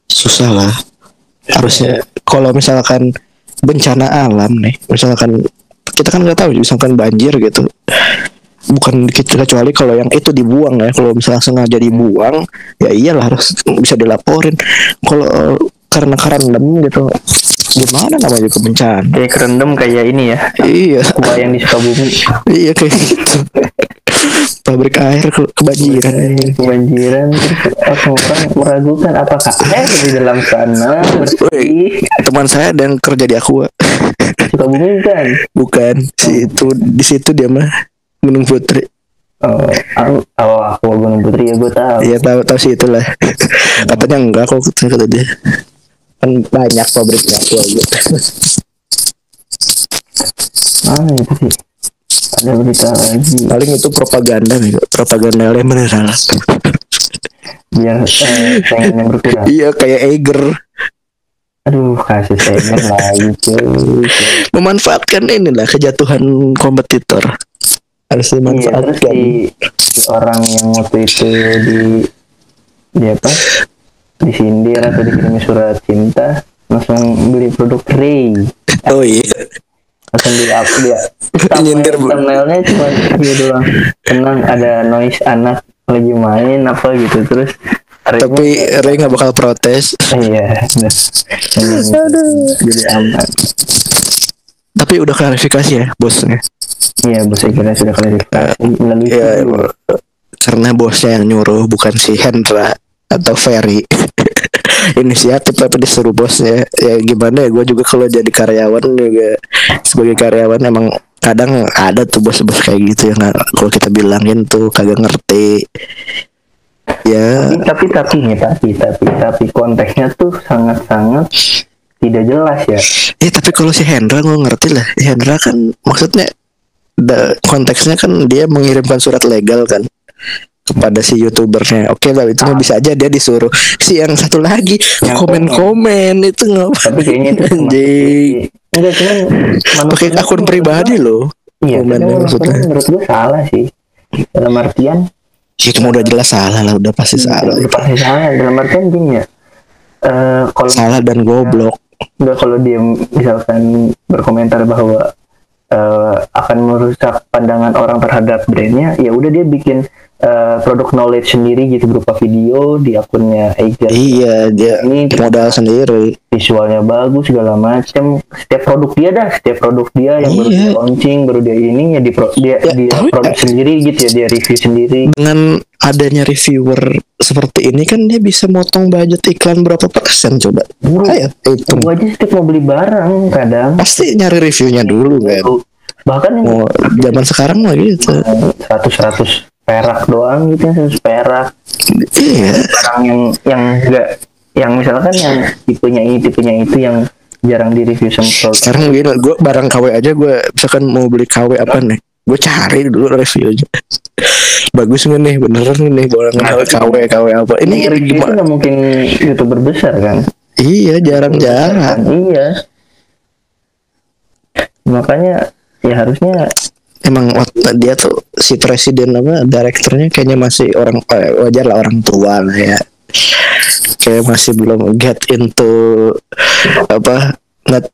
Susah lah. Harusnya kalau misalkan bencana alam nih misalkan kita kan nggak tahu misalkan banjir gitu. Bukan kecuali kalau yang itu dibuang ya. Kalau misalnya sengaja dibuang ya iyalah harus bisa dilaporin. Kalau karena kerendam gitu gimana namanya juga bencana? Kayak kerendam kayak ini ya. Iya. Gua yang di Sukabumi. Iya kayak gitu pabrik air ke- kebanjiran ini. kebanjiran terus orang-orang meragukan apakah air di dalam sana bersih Teman saya yang kerja di Aqua. suka bumi kan Bukan si itu di situ dia mah Gunung Putri. oh, aku, oh aku Gunung Putri ya gue tahu Iya tahu tahu sih itulah. Katanya enggak kok kata dia. Kan banyak pabriknya gitu. mana itu sih ada berita lagi Paling itu propaganda nih, propaganda yang bener salah. biar eh, saingannya berkurang Iya kayak Eiger aduh kasih saingan lagi cuy memanfaatkan inilah kejatuhan kompetitor. Harus iya dimanfaatkan. si, si orang yang waktu itu di di apa disindir atau dikirimi surat cinta langsung beli produk Ray Oh iya. Langsung di up dia Nyindir, Bu. thumbnailnya cuma dia doang tenang ada noise anak lagi main apa gitu terus Ray-nya Tapi Ray nggak bakal protes. iya bener. jadi aman Tapi udah klarifikasi ya bosnya. iya bos saya kira sudah klarifikasi melalui Ya, video. karena bosnya yang nyuruh bukan si Hendra atau Ferry. Inisiatif tapi disuruh bosnya. Ya gimana ya gue juga kalau jadi karyawan juga sebagai karyawan emang kadang ada tuh bos-bos kayak gitu yang kalau kita bilangin tuh kagak ngerti. Ya, tapi tapi nih tapi tapi tapi konteksnya tuh sangat sangat tidak jelas ya ya tapi kalau si Hendra gue ngerti lah. Hendra kan maksudnya da- konteksnya kan dia mengirimkan surat legal kan kepada si youtubernya. Oke lah itu mah bisa aja dia disuruh. Si yang satu lagi Yang komen-komen itu itu anjing. Pakai akun pribadi loh. iya menurut gue salah sih dalam artian Ya cuma udah jelas salah lah, udah pasti salah. udah pasti salah dalam artian gini ya eh kalau Salah dan goblok. udah kalau dia misalkan berkomentar bahwa eh, akan merusak pandangan orang terhadap brandnya ya udah dia bikin eh, produk knowledge sendiri gitu berupa video di akunnya Eiger Iya, dia ini modal sendiri. visualnya bagus segala macem setiap produk dia dah setiap produk dia yang baru Iya. dia launching baru dia ini ya di pro, dia Ya, dia tapi- produk sendiri gitu ya dia review sendiri Dengan adanya reviewer seperti ini kan dia bisa motong budget iklan berapa persen coba. Bro, Ayo, hitung. gua aja setiap mau beli barang kadang Pasti nyari reviewnya dulu kan. bahkan Mau zaman sekarang mah gitu. seratus seratus perak doang gitu seratus perak Iya. barang yang yang enggak yang misalkan yang tipenya ini tipenya itu yang jarang di review sama Sekarang gini, gue barang KW aja gue misalkan mau beli KW apa nih? Gue cari dulu reviewnya. Bagus nggak nih, beneran nih barang KW KW apa? Ini review itu gimana? nggak mungkin youtuber besar kan Iya, jarang-jarang. iya makanya ya harusnya Emang dia tuh si presiden apa direkturnya kayaknya masih orang eh, wajar lah orang tua lah ya. Kayak masih belum get into apa net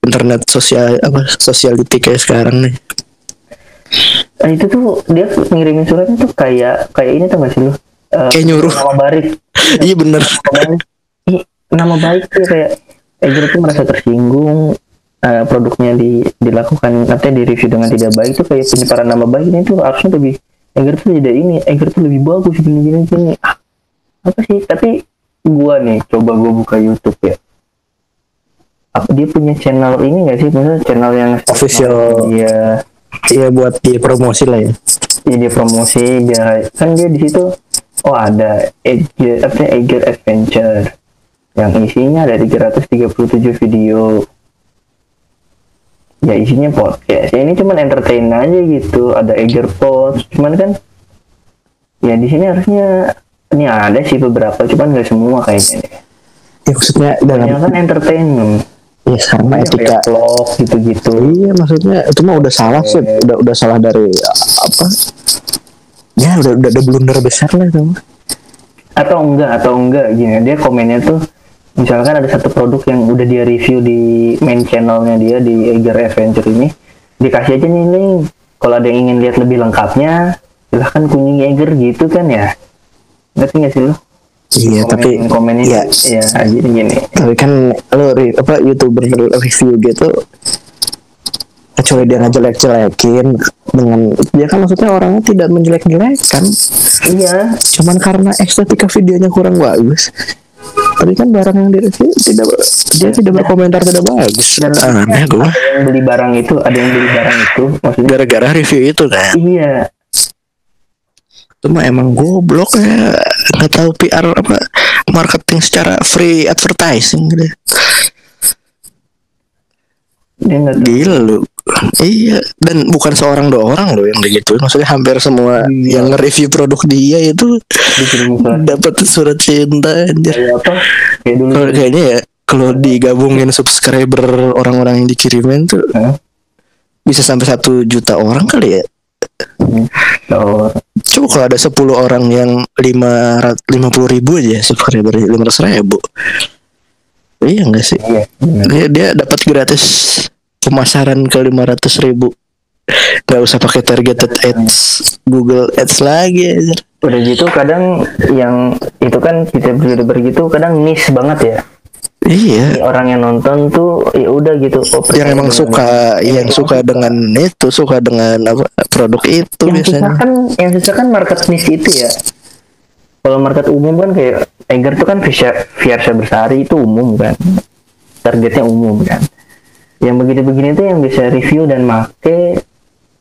internet sosial apa sociality kayak sekarang nih. Nah, itu tuh dia ngirimin suratnya tuh kayak kayak ini tuh gak sih lu Eh, Kayak nyuruh. nama barik Iya bener. nama baik nama baik tuh kayak Eger tuh merasa tersinggung eh, produknya di dilakukan artinya di review dengan tidak baik tuh kayak penyebaran nama baik ini tuh harusnya lebih Eger tuh tidak ini Eger tuh lebih bagus gini gini gini. Ah, apa sih? Tapi gua nih coba gua buka YouTube ya. Apa dia punya channel ini gak sih? Maksudnya channel yang Official. Iya. Iya buat di promosi lah ya. ya dia promosi dia kan dia di situ oh ada Eger apa Eger Adventure. Yang isinya ada 337 video ya isinya podcast ya ini cuman entertain aja gitu ada Eger Post cuman kan ya di sini harusnya ini ada sih beberapa cuman nggak semua kayaknya deh. Ya maksudnya dalam Yang kan entertainment ya mah Kayak etika. vlog gitu-gitu Iya maksudnya itu mah udah salah sih, udah udah salah dari apa? Ya udah udah ada blunder besar lah mah. atau enggak atau enggak gini dia komennya tuh misalkan ada satu produk yang udah dia review di main channelnya dia di Eger Adventure ini dikasih aja nih link kalau ada yang ingin lihat lebih lengkapnya silahkan kunjungi Eger gitu kan ya. Ngerti nggak sih lu? Iya tapi komennya ya ya jadi gini. Tapi kan lo apa youtuber review gitu kecuali dia ngejelek-jelekin dengan dia kan maksudnya orangnya tidak menjelek-jelekan. Iya. Cuman karena estetika videonya kurang bagus tapi kan barang yang direview tidak dia tidak berkomentar tidak bagus. Dan- aneh yang beli barang itu ada yang beli barang itu maksudnya gara-gara review itu kan? Iya. Itu mah emang goblok ya. Nggak tahu PR apa marketing secara free advertising gitu. Dia nggak gila lu iya dan bukan seorang dua orang loh yang begitu maksudnya hampir semua Iya. yang nge-review produk dia itu dapat surat cinta anjir. Kayak apa? Kayak dulu. Kayaknya ya kalau digabungin subscriber orang-orang yang dikirimin tuh Hah? bisa sampai satu juta orang kali ya. Oh, coba kalau ada 10 orang yang lima lima puluh ribu aja subscriber lima ratus ribu. Iya enggak sih? Iya dia dia dapat gratis pemasaran ke lima ratus ribu. Nggak usah pakai targeted ads Google Ads lagi udah gitu kadang yang itu kan kita youtuber gitu kadang niche banget ya. Iya. Orang yang nonton tuh ya udah gitu oh, yang emang suka yang suka dengan itu suka dengan apa produk itu yang susah biasanya kan yang susah kan market niche itu ya. Kalau market umum kan kayak Eger tuh kan Fiersa Fiersa Bersari itu umum kan. Targetnya umum kan yang begini-begini tuh yang bisa review dan make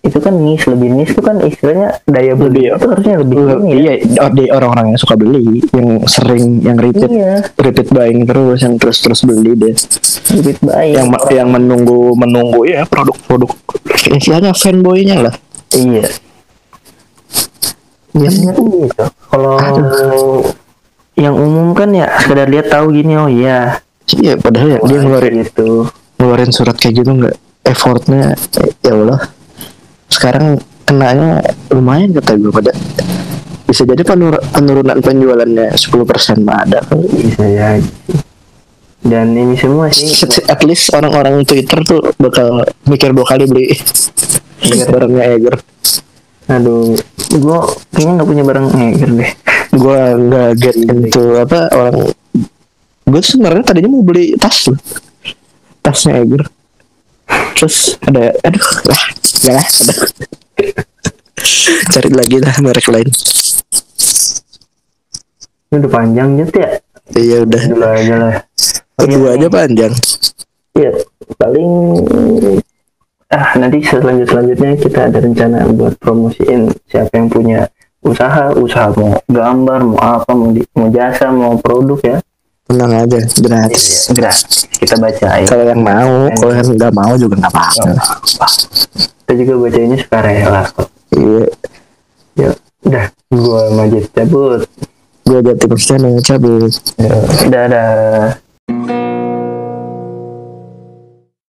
itu kan niche lebih niche tuh kan istilahnya daya beli itu harusnya lebih tinggi ya. iya oh, di orang-orang yang suka beli yang sering yang repeat iya. repeat buying terus yang terus terus beli deh. Lebih baik yang yang menunggu menunggu ya produk-produk istilahnya fanboynya lah. Iya. Biasanya kan gitu kalau yang umum kan ya sekedar lihat tahu gini oh iya. Iya padahal ya dia ngeluarin gitu ngeluarin surat kayak gitu nggak? Effortnya eh, ya Allah. Sekarang kenanya lumayan kata gue pada bisa jadi penur- penurunan penjualannya 10% mah ada bisa ya dan ini semua sih. At least orang-orang Twitter tuh bakal mikir dua kali beli barangnya Eger. Aduh gua kayaknya nggak punya barang Eger deh. Gue nggak get into apa orang gue sebenarnya tadinya mau beli tas loh tasnya Eger terus ada aduh lah ya lah ada. Cari lagi lah merek lain. Ini udah panjang gitu ya? Iya udah. Dulu aja lah. Iya, kedua aja panjang. Ya paling ah nanti selanjut selanjutnya kita ada rencana buat promosiin siapa yang punya usaha usaha mau gambar mau apa mau di, mau jasa mau produk ya tenang aja gratis gratis kita bacain kalau yang mau kalau yang nggak mau juga nggak apa-apa. Kita juga bacainnya sukarela kok. Iya. Ya udah. Gua majid cabut. Gue jadi Cristiano cabut. Ya, dadah